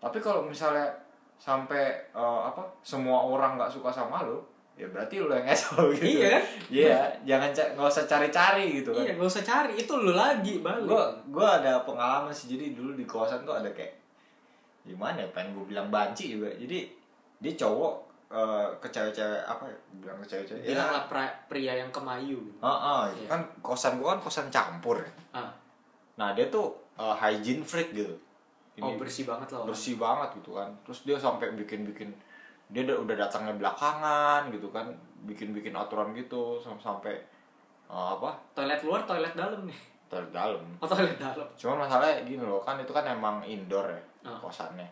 tapi kalau misalnya sampai eh, apa semua orang nggak suka sama lu ya berarti lu yang asshole gitu Iya kan? iya jangan ca- nggak usah cari-cari gitu kan iya gak usah cari itu lu lagi balik gue gue ada pengalaman sih jadi dulu di kawasan tuh ada kayak gimana ya pengen gue bilang banci juga jadi dia cowok eh, ke cewek-cewek apa ya bilang ke cewek-cewek bilang lah pra- pria yang kemayu gitu. Ah, ah, Iya. kan kosan gua kan kosan campur ya. ah. Nah dia tuh uh, hygiene freak gitu. oh bersih banget lah orang. bersih banget gitu kan. Terus dia sampai bikin-bikin dia udah, datangnya belakangan gitu kan, bikin-bikin aturan gitu sam- sampai uh, apa toilet luar toilet dalam nih toilet dalam. oh toilet dalam Cuman masalahnya gini loh kan itu kan emang indoor ya Ah. kosannya.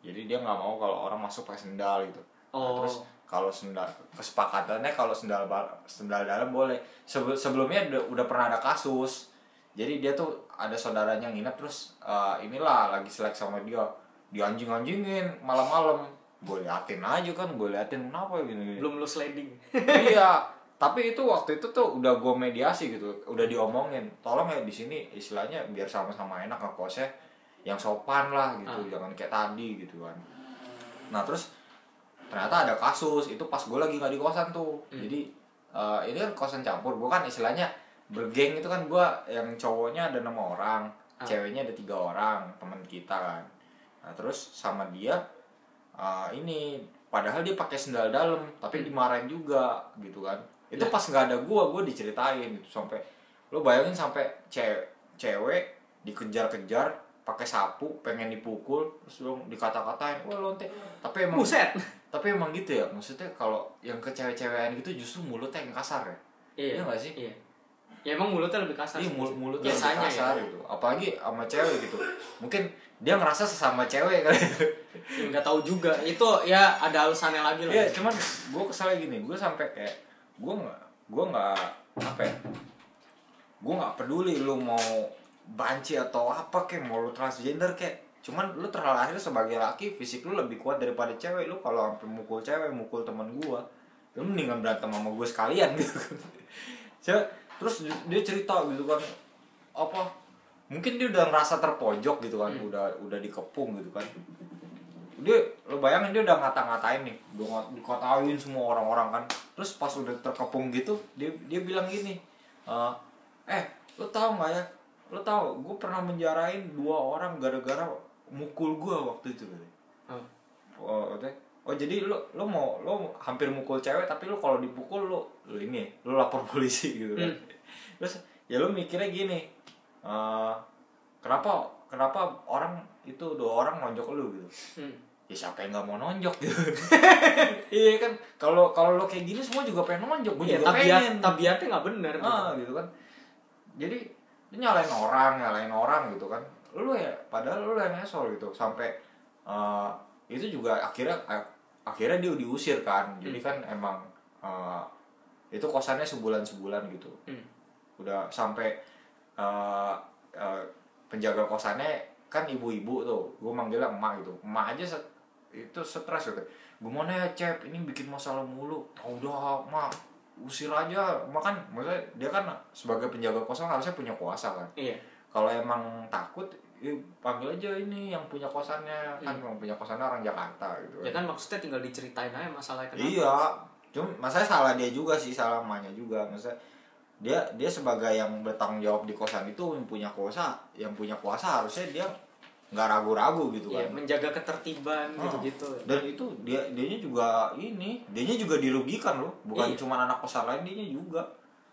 Jadi dia nggak mau kalau orang masuk pakai sendal gitu. Nah, Oh. terus kalau sendal kesepakatannya kalau sendal sendal dalam boleh. Sebel- sebelumnya udah, udah pernah ada kasus. Jadi dia tuh ada saudaranya nginep terus eh, inilah lagi selek sama dia. Dianjing-anjingin malam-malam. Gue liatin aja kan, gue liatin kenapa gini. belum lu sliding iya, tapi itu waktu itu tuh udah gue mediasi gitu, udah diomongin. Tolong ya di sini istilahnya biar sama-sama enak ngekosnya yang sopan lah gitu, Ah. jangan kayak tadi gitu kan. Nah terus ternyata ada kasus itu pas gue lagi nggak di kosan tuh, Hmm. jadi eh, ini kan kosan campur, gue kan istilahnya bergeng itu kan gue yang cowoknya ada enam orang, Ah. ceweknya ada tiga orang teman kita kan. Nah terus sama dia eh, ini padahal dia pakai sendal dalam tapi dimarahin juga gitu kan. Itu Ya. pas nggak ada gua gua diceritain gitu sampai lo bayangin sampai cewek cewek dikejar-kejar pakai sapu pengen dipukul terus lo dikata-katain wah lonte. Tapi emang buset. tapi emang gitu ya maksudnya kalau yang ke cewek-cewekan gitu justru mulutnya yang kasar ya? Iya nggak sih? iya. Ya emang mulutnya lebih kasar Iya mulut mulutnya lebih biasanya kasar ya. gitu apalagi sama cewek gitu. Mungkin dia ngerasa sesama cewek kali Ya, nggak tahu juga. Itu ya ada alasannya lagi lah. Iya, cuman gue kesalnya gini, gue sampai kayak gue nggak, gue nggak apa ya, gue nggak peduli lu mau banci atau apa kayak mau lu transgender kayak, cuman lu terlahir sebagai laki, fisik lu lebih kuat daripada cewek, lu kalau sampai mukul cewek, mukul teman gue, lu mendingan berantem sama gue sekalian. Gitu. Terus dia cerita gitu kan, apa? Mungkin dia udah ngerasa terpojok gitu kan, udah udah dikepung gitu kan. Dia lo bayangin dia udah ngata-ngatain nih udah dikatain semua orang-orang kan. Terus pas udah terkepung gitu dia dia bilang gini eh eh lo tau nggak ya? Lo tau gue pernah menjarain dua orang gara-gara mukul gue waktu itu. Katanya. Hmm. oh, katanya, oh jadi lo lo mau lo hampir mukul cewek tapi lo kalau dipukul lo lo ini lo lapor polisi gitu kan. Terus ya lo mikirnya gini eh kenapa kenapa orang itu dua orang nonjok lo gitu? Hmm. ya siapa yang nggak mau nonjok gitu? Iya kan? Kalau kalau lo kayak gini semua juga pengen nonjok. Gue Iya, juga tabiat pengen. tabiatnya nggak benar gitu. ah gitu kan. Jadi dia nyalain orang nyalain orang gitu kan. Lu ya padahal lu yang ngesol gitu. Sampai eh, itu juga akhirnya akhirnya dia diusir kan. Jadi Hmm. kan emang eh, itu kosannya sebulan sebulan gitu. Hmm. udah sampai eh, eh, penjaga kosannya kan ibu-ibu tuh. Gue manggilnya emak gitu. Emak aja set- itu stres gitu. Gimana ya cep? Ini bikin masalah mulu. "Ah, udah mak usir aja. Mak kan maksudnya dia kan sebagai penjaga kosan harusnya punya kuasa kan. Iya. kalau emang takut ya panggil aja ini yang punya kosannya. Kan yang punya kosannya orang Jakarta gitu Ya kan maksudnya tinggal diceritain aja masalahnya kenapa. Iya, cuma masalahnya salah dia juga sih, salah emaknya juga. Maksudnya dia dia sebagai yang bertanggung jawab di kosan itu yang punya kuasa, yang punya kuasa harusnya dia nggak ragu-ragu gitu Iya, kan. menjaga ketertiban Oh. gitu-gitu. Dan itu dia dianya juga ini, dianya juga dirugikan loh, bukan Iya. cuma anak kosan lain, dianya juga.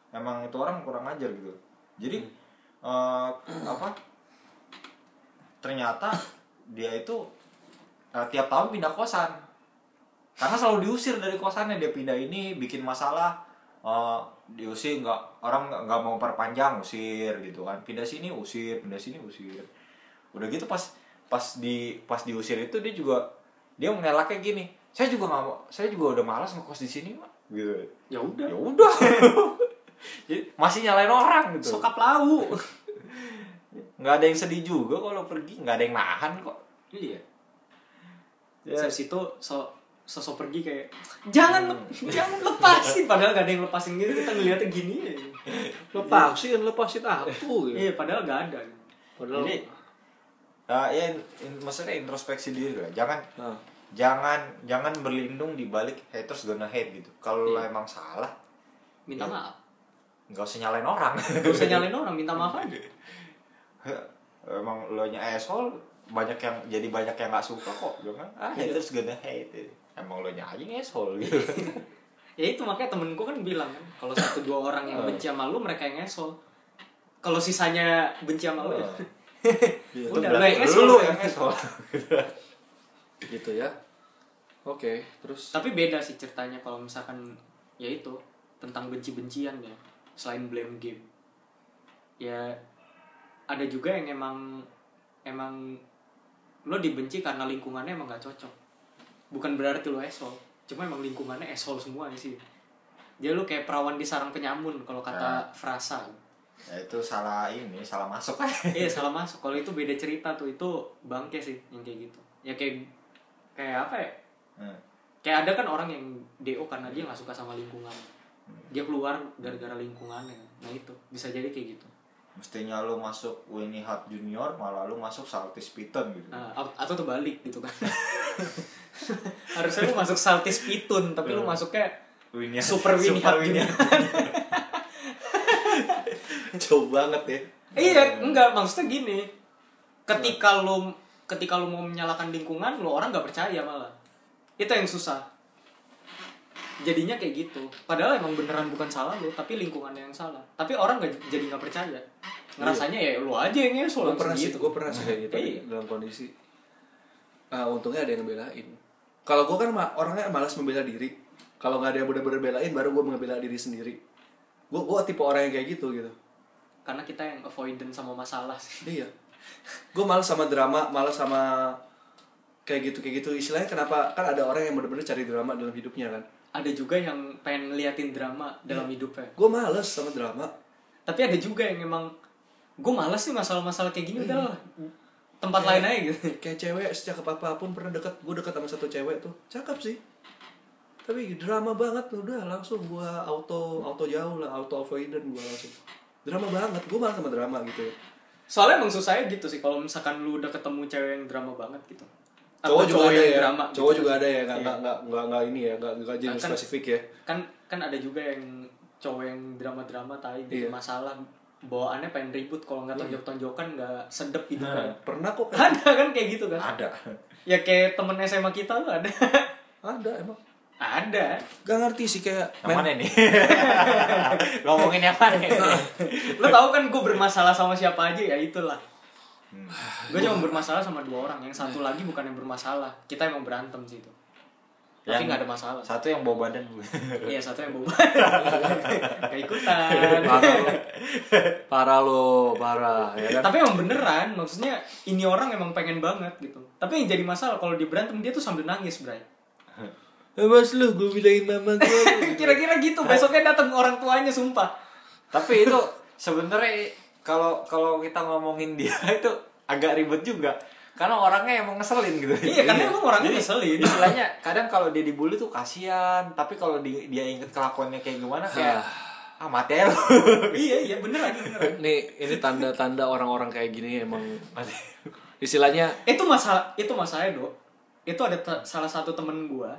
Emang itu orang kurang ajar gitu. Jadi Hmm. eh, apa? Ternyata dia itu eh, tiap tahun pindah kosan karena selalu diusir dari kosannya dia pindah ini bikin masalah diusir nggak orang nggak mau perpanjang usir gitu kan pindah sini usir pindah sini usir udah gitu pas pas di pas diusir itu dia juga dia mengelaknya gini saya juga nggak mau saya juga udah malas ngekos di sini pak gitu Ya udah. ya udah Jadi, masih nyalain orang gitu Sokap lau. nggak ada yang sedih juga kalau pergi nggak ada yang nahan kok iya. Ya. Terus itu so sosok pergi kayak jangan jangan lepasin padahal gak ada yang lepasin gitu kita ngeliatnya gini ya. lepasin lepasin aku gitu. Iya, padahal gak ada. Padahal Jadi, uh, ya in- in- maksudnya introspeksi diri lah jangan Nah, jangan jangan berlindung di balik haters gonna hate gitu kalau Iya. emang salah Minta Iya. maaf. nggak usah nyalain orang Gak usah nyalain orang, minta maaf aja. Emang lo nya asshole banyak yang jadi banyak yang nggak suka kok jangan ah Iya. haters gonna hate emang lo nya aja asshole gitu Ya itu makanya temenku kan bilang kan, kalau satu dua orang yang Oh. benci sama lu mereka yang ngesol. Kalau sisanya benci sama lu ya. Iya. Itu Udah, lo yang asshole. lu yang asshole gitu ya oke terus Tapi beda sih ceritanya kalau misalkan ya itu tentang benci-bencian ya, selain blame game. Ya ada juga yang emang emang lo dibenci karena lingkungannya emang gak cocok. Bukan berarti lo esol, cuma emang lingkungannya esol semua sih. Dia lo kayak perawan di sarang penyamun kalau kata frasa. ya itu salah ini salah masuk Iya salah masuk. Kalau itu beda cerita tuh itu bangke sih yang kayak gitu. Ya kayak kayak apa ya? Hmm. Kayak ada kan orang yang DO karena dia nggak suka sama lingkungan. Dia keluar gara-gara lingkungannya. Nah itu bisa jadi kayak gitu. Mestinya lo masuk Winnie Hart Junior malah lo masuk Saltis Piton gitu a- atau terbalik gitu kan. Harusnya lu masuk Saltis Pitun tapi lu masuknya Winnie Super Winnie Hart Junior. jauh banget ya Iya, enggak maksudnya gini. Ketika lu ketika lu mau menyalahkan lingkungan, lu orang nggak percaya malah. Itu yang susah. Jadinya kayak gitu. Padahal emang beneran bukan salah lu, tapi lingkungannya yang salah. Tapi orang nggak jadi nggak percaya. Ngerasanya ya lu aja yang ngesol gue pernah sih gitu. gue pernah sih kayak gitu Iya. dalam kondisi ah untungnya ada yang ngebelain kalau gue kan ma- orangnya malas membela diri kalau nggak ada yang benar-benar belain baru gue membela diri sendiri gue gue tipe orang yang kayak gitu gitu Karena kita yang avoidant sama masalah sih. iya gue malas sama drama malas sama kayak gitu kayak gitu istilahnya kenapa kan ada orang yang benar-benar cari drama dalam hidupnya kan Ada juga yang pengen ngeliatin drama dalam Iya. hidupnya. gue malas sama drama Tapi ada juga yang emang gue males sih masalah-masalah kayak gini udah lah. tempat Kayak- lain aja gitu. kayak cewek sejak apa pun pernah dekat gue dekat sama satu cewek tuh cakep sih tapi drama banget udah langsung gue auto auto jauh lah auto avoidant gue langsung drama banget gue malah sama drama gitu ya Soalnya emang susahnya gitu sih kalau misalkan lu udah ketemu cewek yang drama banget gitu. Cowok juga ada ya drama cowok gitu. juga ada ya nggak Iya. nggak nggak nggak nggak ini ya nggak nggak jenis Kan- spesifik ya Kan kan ada juga yang cowok yang drama-drama tai bikin Iya. masalah bawaannya pengen ribut kalau nggak tonjok-tonjokan nggak sedep gitu Nah. kan. pernah kok kayak- Ada kan kayak gitu kan. ada Ya kayak temen SMA kita tuh ada. ada emang ada. gak ngerti sih kayak yang mana nih ngomongin yang mana nih Lo tau kan gue bermasalah sama siapa aja ya itulah. Hmm. Gue cuma bermasalah sama dua orang. Yang satu lagi bukan yang bermasalah. Kita emang berantem sih itu. Tapi nggak ada masalah. satu yang bawa badan gue Iya satu yang boba. Gak ikutan. parah lo parah lo parah ya kan Tapi emang beneran, maksudnya ini orang emang pengen banget gitu. Tapi yang jadi masalah kalau dia berantem dia tuh sambil nangis, Bray. Mas lu gue bilangin mama gue. kira-kira gitu besoknya datang orang tuanya sumpah Tapi itu sebenarnya kalau kalau kita ngomongin dia itu agak ribet juga. Karena orangnya emang ngeselin gitu. Iya, karena emang orangnya Jadi, ngeselin. Istilahnya kadang kalau dia dibully tuh kasihan, tapi kalau di- dia inget kelakuannya kayak gimana kayak ah mati lu. iya iya beneran beneran Nih, ini tanda-tanda orang-orang kayak gini emang istilahnya itu masalah itu masalahnya dok itu ada salah satu temen gua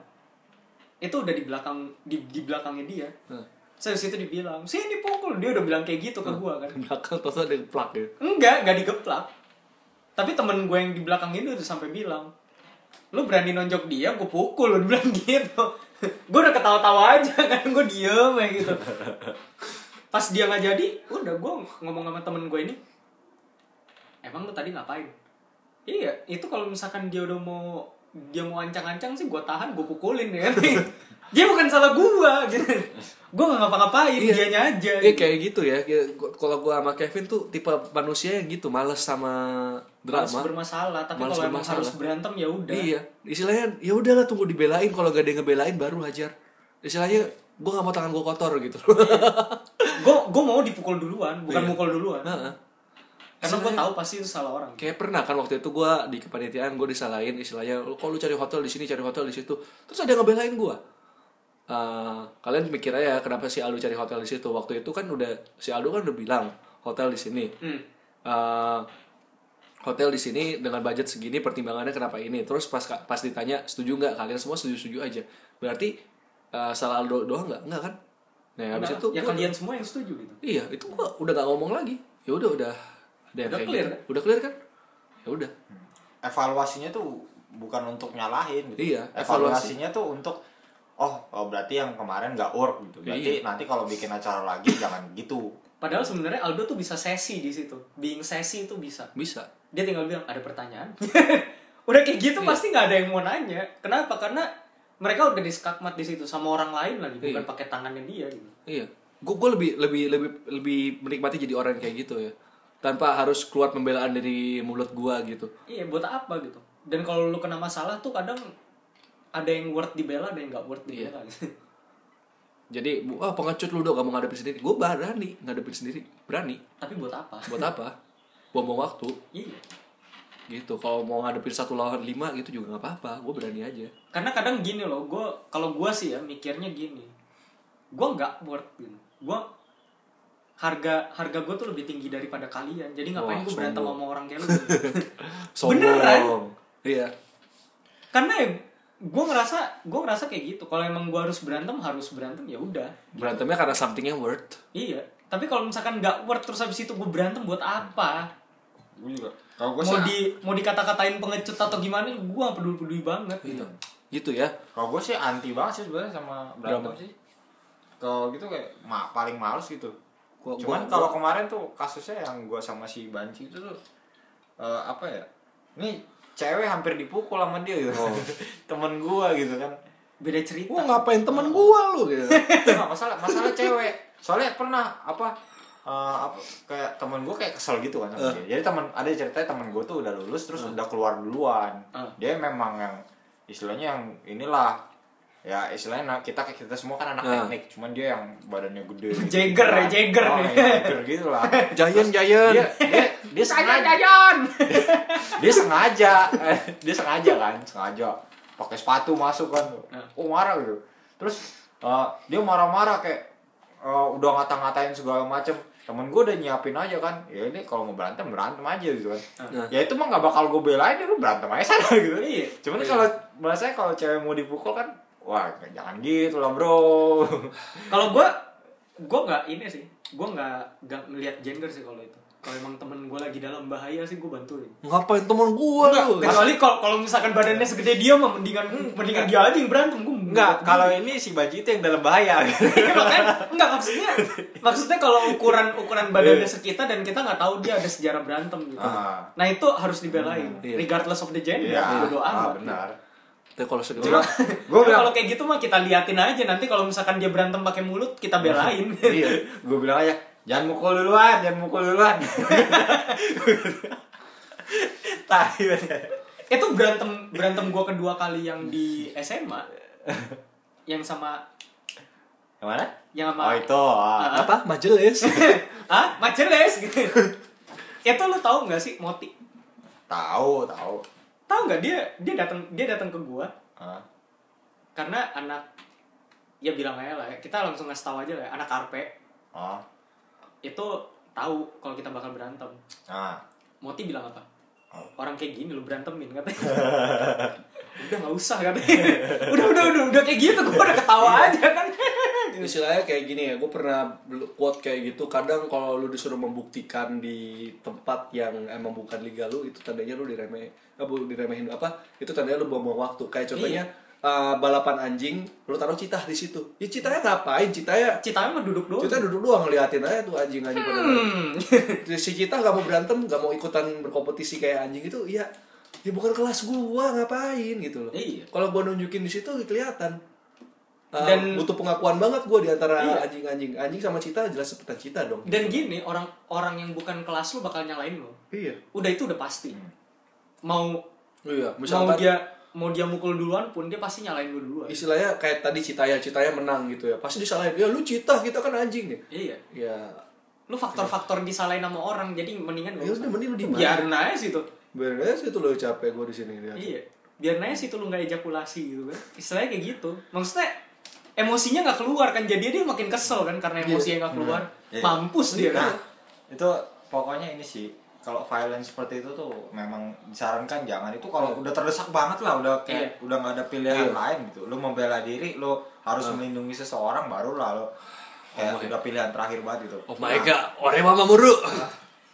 itu udah di belakang di, di belakangnya dia Hmm. Saya situ dibilang. Sini pukul. Dia udah bilang kayak gitu ke gua kan. Belakang tuh ada yang plak ya. enggak enggak digeplak. Tapi temen gue yang di belakang ini udah sampai bilang lu berani nonjok dia gue pukul lu bilang gitu. Gue udah ketawa-tawa aja kan. Gue diem kayak gitu. Pas dia nggak jadi udah gue ngomong sama temen gue ini emang lu tadi ngapain? Iya itu kalau misalkan dia udah mau dia mau ancang-ancang sih gue tahan gue pukulin ya dia bukan salah gue gitu gue nggak ngapa-ngapain Iya. dianya aja Iya kayak gitu ya. Gua- Kalau gua sama Kevin tuh tipe manusia yang gitu, males sama Males drama. bermasalah tapi Males kalau emang harus berantem ya udah Iya, istilahnya ya udahlah tunggu dibelain kalau gak ada yang ngebelain baru hajar. Istilahnya gue gak mau tangan gue kotor gitu. gue gue mau dipukul duluan bukan Iya. mukul duluan Heeh. karena gue tahu pasti itu salah orang Kayak pernah kan waktu itu gue di kepanitiaan gue disalahin istilahnya kok lu cari hotel di sini cari hotel di situ terus ada yang ngebelain gue Eh, kalian mikir aja kenapa si Aldo cari hotel di situ? Waktu itu kan udah si Aldo kan udah bilang hotel di sini. Hmm. Eh, hotel di sini dengan budget segini pertimbangannya kenapa ini? Terus pas pas ditanya setuju nggak? Kalian semua setuju setuju aja. Berarti eh, salah Aldo doang nggak? Nggak kan? Nah habis itu ya gua- kalian semua yang setuju gitu. Iya itu gua udah gak ngomong lagi. Ya udah udah ada yang Udah kayak clear, gitu. kan? udah clear kan? Ya udah. Evaluasinya tuh bukan untuk nyalahin gitu. Iya, Evaluasinya tuh untuk oh, oh berarti yang kemarin nggak work gitu. Berarti Iya. nanti kalau bikin acara lagi jangan gitu. padahal sebenarnya Aldo tuh bisa sesi di situ. Being sesi itu bisa. Bisa. Dia tinggal bilang ada pertanyaan? Udah kayak gitu Iya. pasti nggak ada yang mau nanya. Kenapa? Karena mereka udah diskakmat di situ sama orang lain lagi bukan Iya. pakai tangannya dia gitu. Iya. Gue gue lebih lebih lebih lebih menikmati jadi orang kayak gitu ya. Tanpa harus keluar pembelaan dari mulut gua gitu. Iya buat apa gitu. Dan kalau lu kena masalah tuh kadang ada yang worth dibela ada yang nggak worth Iya. dibela gitu. jadi wah pengecut lu dong gak mau ngadepin sendiri. Gue berani ngadepin sendiri berani. Tapi buat apa? Buat apa? Buang-buang waktu. Iya. Gitu. Kalau mau ngadepin satu lawan lima gitu juga nggak apa-apa. Gue berani aja. Karena kadang gini loh gue kalau gue sih ya mikirnya gini. Gue nggak worth gitu. Gue harga harga gue tuh lebih tinggi daripada kalian. Jadi ngapain gue berantem sama orang kayak lu. Beneran? iya. Karena ya gue ngerasa gue ngerasa kayak gitu kalau emang gue harus berantem harus berantem ya udah berantemnya karena something yang worth iya tapi kalau misalkan nggak worth terus habis itu gue berantem buat apa Gue juga. Kalau gue mau sih di mau dikata-katain pengecut atau gimana gue gak peduli peduli banget gitu gitu ya kalau gue sih anti banget sih sebenarnya sama berantem Drama. sih. Kalau gitu kayak ma paling males gitu. Gua- Cuman gua- kalau kemarin tuh kasusnya yang gue sama si Banci itu tuh eh, apa ya? Ini cewek hampir dipukul sama dia gitu. Temen gue gitu kan. beda cerita wah ngapain temen gua lu gitu Nggak, masalah masalah cewek. Soalnya pernah apa eh, apa kayak temen gue kayak kesel gitu kan sama dia. Jadi temen ada ceritanya temen gue tuh udah lulus terus udah keluar duluan. Ah. Dia memang yang istilahnya yang inilah ya istilahnya kita kita semua kan anak Ah. teknik, cuman dia yang badannya gede. gitu Jagger ya. Jagger Oh, nih. ya, Jagger gitu lah. Giant Giant Dia dia dia sengaja jajan dia sengaja eh, dia sengaja kan sengaja pakai sepatu masuk kan oh marah gitu terus eh, dia marah-marah kayak eh, udah ngata-ngatain segala macem temen gue udah nyiapin aja kan ya ini kalau mau berantem berantem aja gitu kan Nah. ya itu mah nggak bakal gue belain ya lu berantem aja sana gitu Iya. cuman kalau bahasanya kalau cewek mau dipukul kan wah jangan gitu lah bro. Kalau gue gue nggak ini sih. Gue nggak nggak ngelihat gender sih kalau itu. Kalau emang temen gue lagi dalam bahaya sih gue bantuin. Ngapain temen gua lu? kecuali kalau kalau misalkan badannya segede dia mah mendingan mendingan dia aja yang berantem gue Enggak, kalau ini si Baji itu yang dalam bahaya. Makanya. Enggak maksudnya maksudnya kalau ukuran ukuran badannya sekitar dan kita nggak tahu dia ada sejarah berantem gitu. Ah. nah itu harus dibelain Iya. regardless of the gender Iya, bodo ah, benar Tapi kalau gue bilang kalau kayak gitu mah kita liatin aja nanti kalau misalkan dia berantem pakai mulut kita belain. iya gue bilang aja jangan mukul duluan jangan mukul duluan banget. itu berantem berantem gua kedua kali yang di SMA yang sama Yang mana? yang Oh sama itu. ah. Apa? Majelis? ah majelis gitu itu lu tahu nggak sih Moti Tahu, tahu. Tahu nggak dia dia datang dia datang ke gua Ah. karena anak ya bilang aja lah ya kita langsung ngasih tahu aja lah ya, anak karpe Oh. itu tahu kalau kita bakal berantem Ah. Moti bilang apa Oh. orang kayak gini lu berantemin katanya udah nggak usah katanya udah udah udah udah kayak gitu gua udah ketawa aja kan Istilahnya kayak gini ya, gue pernah quote kayak gitu. Kadang kalau lu disuruh membuktikan di tempat yang emang bukan liga lu, itu tandanya lu diremeh, eh, bu, diremehin apa? Itu tandanya lu buang-buang waktu. Kayak contohnya eh, balapan anjing, lu taruh citah di situ. Ya citanya ngapain? Citanya Citanya mah duduk doang Cita duduk doang ngeliatin aja tuh anjing-anjing pada Hmm. si Cita gak mau berantem, gak mau ikutan berkompetisi kayak anjing itu, ya ya bukan kelas gua ngapain gitu loh. Iya. Kalau gua nunjukin di situ kelihatan. Uh, Dan- butuh pengakuan banget gua di antara Iya. anjing-anjing. Anjing sama Cita jelas seperti Cita dong. dan gini orang orang yang bukan kelas lu bakal nyalain lu Iya. udah itu udah pasti mau Iya, mau misalkan dia mau dia mukul duluan pun dia pasti nyalain lu duluan istilahnya kayak tadi Citaya, Citaya menang gitu ya. Pasti disalahin. Ya lu Cita, kita kan anjing ya. iya Ya, lu faktor-faktor disalahin sama orang jadi mendingan ya udah mending lu di mana? biarin aja situ Biarin aja sih tuh lo capek gua di sini lihat. iya biarin aja situ lu nggak ejakulasi gitu kan istilahnya kayak gitu maksudnya emosinya nggak keluar kan jadi dia makin kesel kan karena emosinya nggak keluar. Iya. mampus dia. Nah, kan itu pokoknya ini sih kalau violence seperti itu tuh memang disarankan jangan. Itu kalau udah terdesak banget lah udah kayak Iya. udah nggak ada pilihan Iya. lain gitu. Lu membela diri lu harus melindungi seseorang baru lah lu kayak Oh udah pilihan terakhir banget gitu. Oh my god, orang mama muru.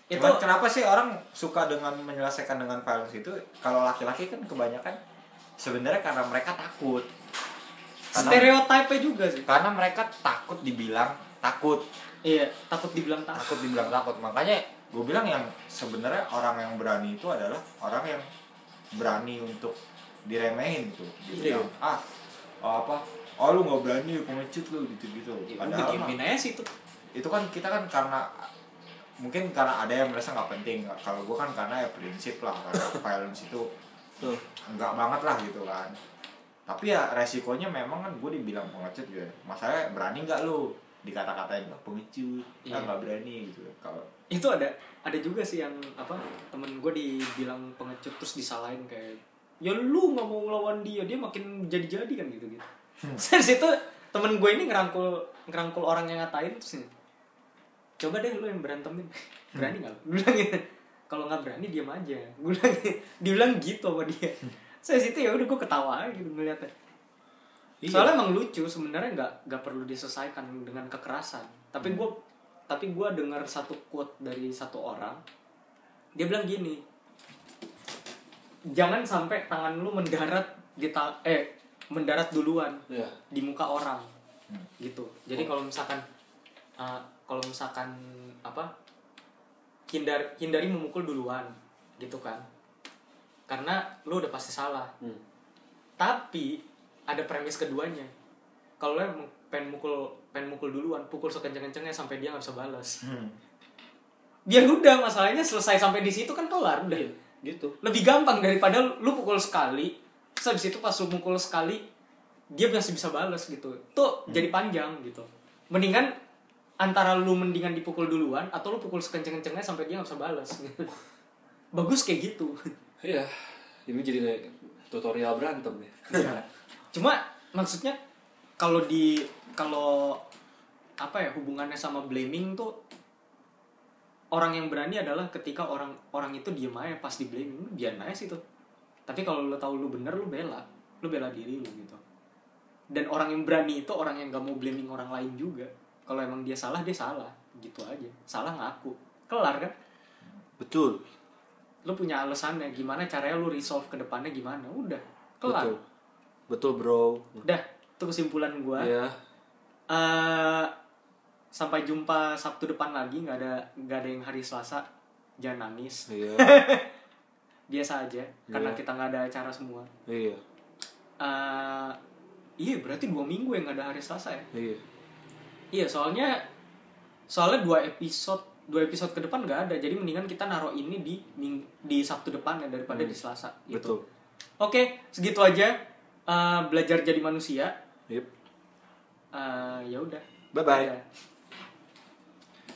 itu Cuman kenapa sih orang suka dengan menyelesaikan dengan violence itu? Kalau laki-laki kan kebanyakan sebenarnya karena mereka takut karena, stereotype juga sih. Karena mereka takut dibilang takut. Iya takut dibilang takut. Takut dibilang takut. Makanya gue bilang yang sebenarnya orang yang berani itu adalah orang yang berani untuk diremehin gitu dibilang ah oh apa? Oh lu nggak berani pengecut lu gitu gitu ya padahal aja situ itu kan kita kan karena mungkin karena ada yang merasa nggak penting. Kalau gue kan karena ya prinsip lah karena violence itu Tuh. enggak banget lah gitu kan tapi ya resikonya memang kan gue dibilang pengecut ya. masalahnya berani nggak lu dikata-katain "Ah, pengecut Iya. nggak berani gitu. Kalau itu ada ada juga sih yang apa temen gue dibilang pengecut terus disalahin kayak ya lu nggak mau ngelawan dia dia makin jadi jadi kan gitu gitu dari situ temen gue ini ngerangkul ngerangkul orang yang ngatain terus ini, coba deh lu yang berantemin. Berani nggak lu?" Bilang gitu. Kalau nggak berani diam aja. Gue bilang dibilang gitu sama dia saya situ ya udah gue ketawa aja gitu ngeliatnya. Iya. soalnya emang lucu sebenarnya nggak nggak perlu diselesaikan dengan kekerasan. Tapi gue tapi gue dengar satu quote dari satu orang dia bilang gini jangan sampai tangan lu mendarat di ta- eh mendarat duluan Iya. di muka orang. Gitu. Jadi kalau misalkan uh, kalau misalkan apa hindar hindari memukul duluan gitu kan karena lu udah pasti salah. Hmm. tapi ada premis keduanya. Kalau emang pengen mukul pengen mukul duluan pukul sekenceng-kencengnya sampai dia nggak bisa balas Hmm. biar udah masalahnya selesai sampai di situ kan kelar udah. Gitu. lebih gampang daripada lu pukul sekali terus habis itu pas lu mukul sekali dia masih bisa balas gitu. Tuh jadi panjang gitu. Mendingan antara lu mendingan dipukul duluan atau lu pukul sekenceng-kencengnya sampai dia nggak bisa balas bagus kayak gitu Iya. Ini jadi tutorial berantem ya. cuma maksudnya kalau di kalau apa ya hubungannya sama blaming tuh orang yang berani adalah ketika orang orang itu diem aja pas di blaming biar aja situ tapi kalau lo tahu lu bener lu bela. Lu bela diri lu gitu. Dan orang yang berani itu orang yang gak mau blaming orang lain juga. Kalau emang dia salah dia salah. Gitu aja. Salah ngaku. Kelar kan? Betul. Lu punya alasannya gimana caranya lu resolve ke depannya gimana udah kelar Betul. Betul, Bro. udah itu kesimpulan gua Iya. Eh, sampai jumpa Sabtu depan lagi nggak ada nggak ada yang hari Selasa jangan nangis Iya. biasa aja karena Iya. kita nggak ada acara semua Iya. Eh, iya berarti dua minggu yang nggak ada hari Selasa ya Iya. iya soalnya soalnya dua episode dua episode ke depan nggak ada jadi mendingan kita naruh ini di ming- di Sabtu depan ya daripada Hmm. di Selasa gitu Betul. oke segitu aja eh, belajar jadi manusia Yep. eh, ya udah Bye-bye. Dadah.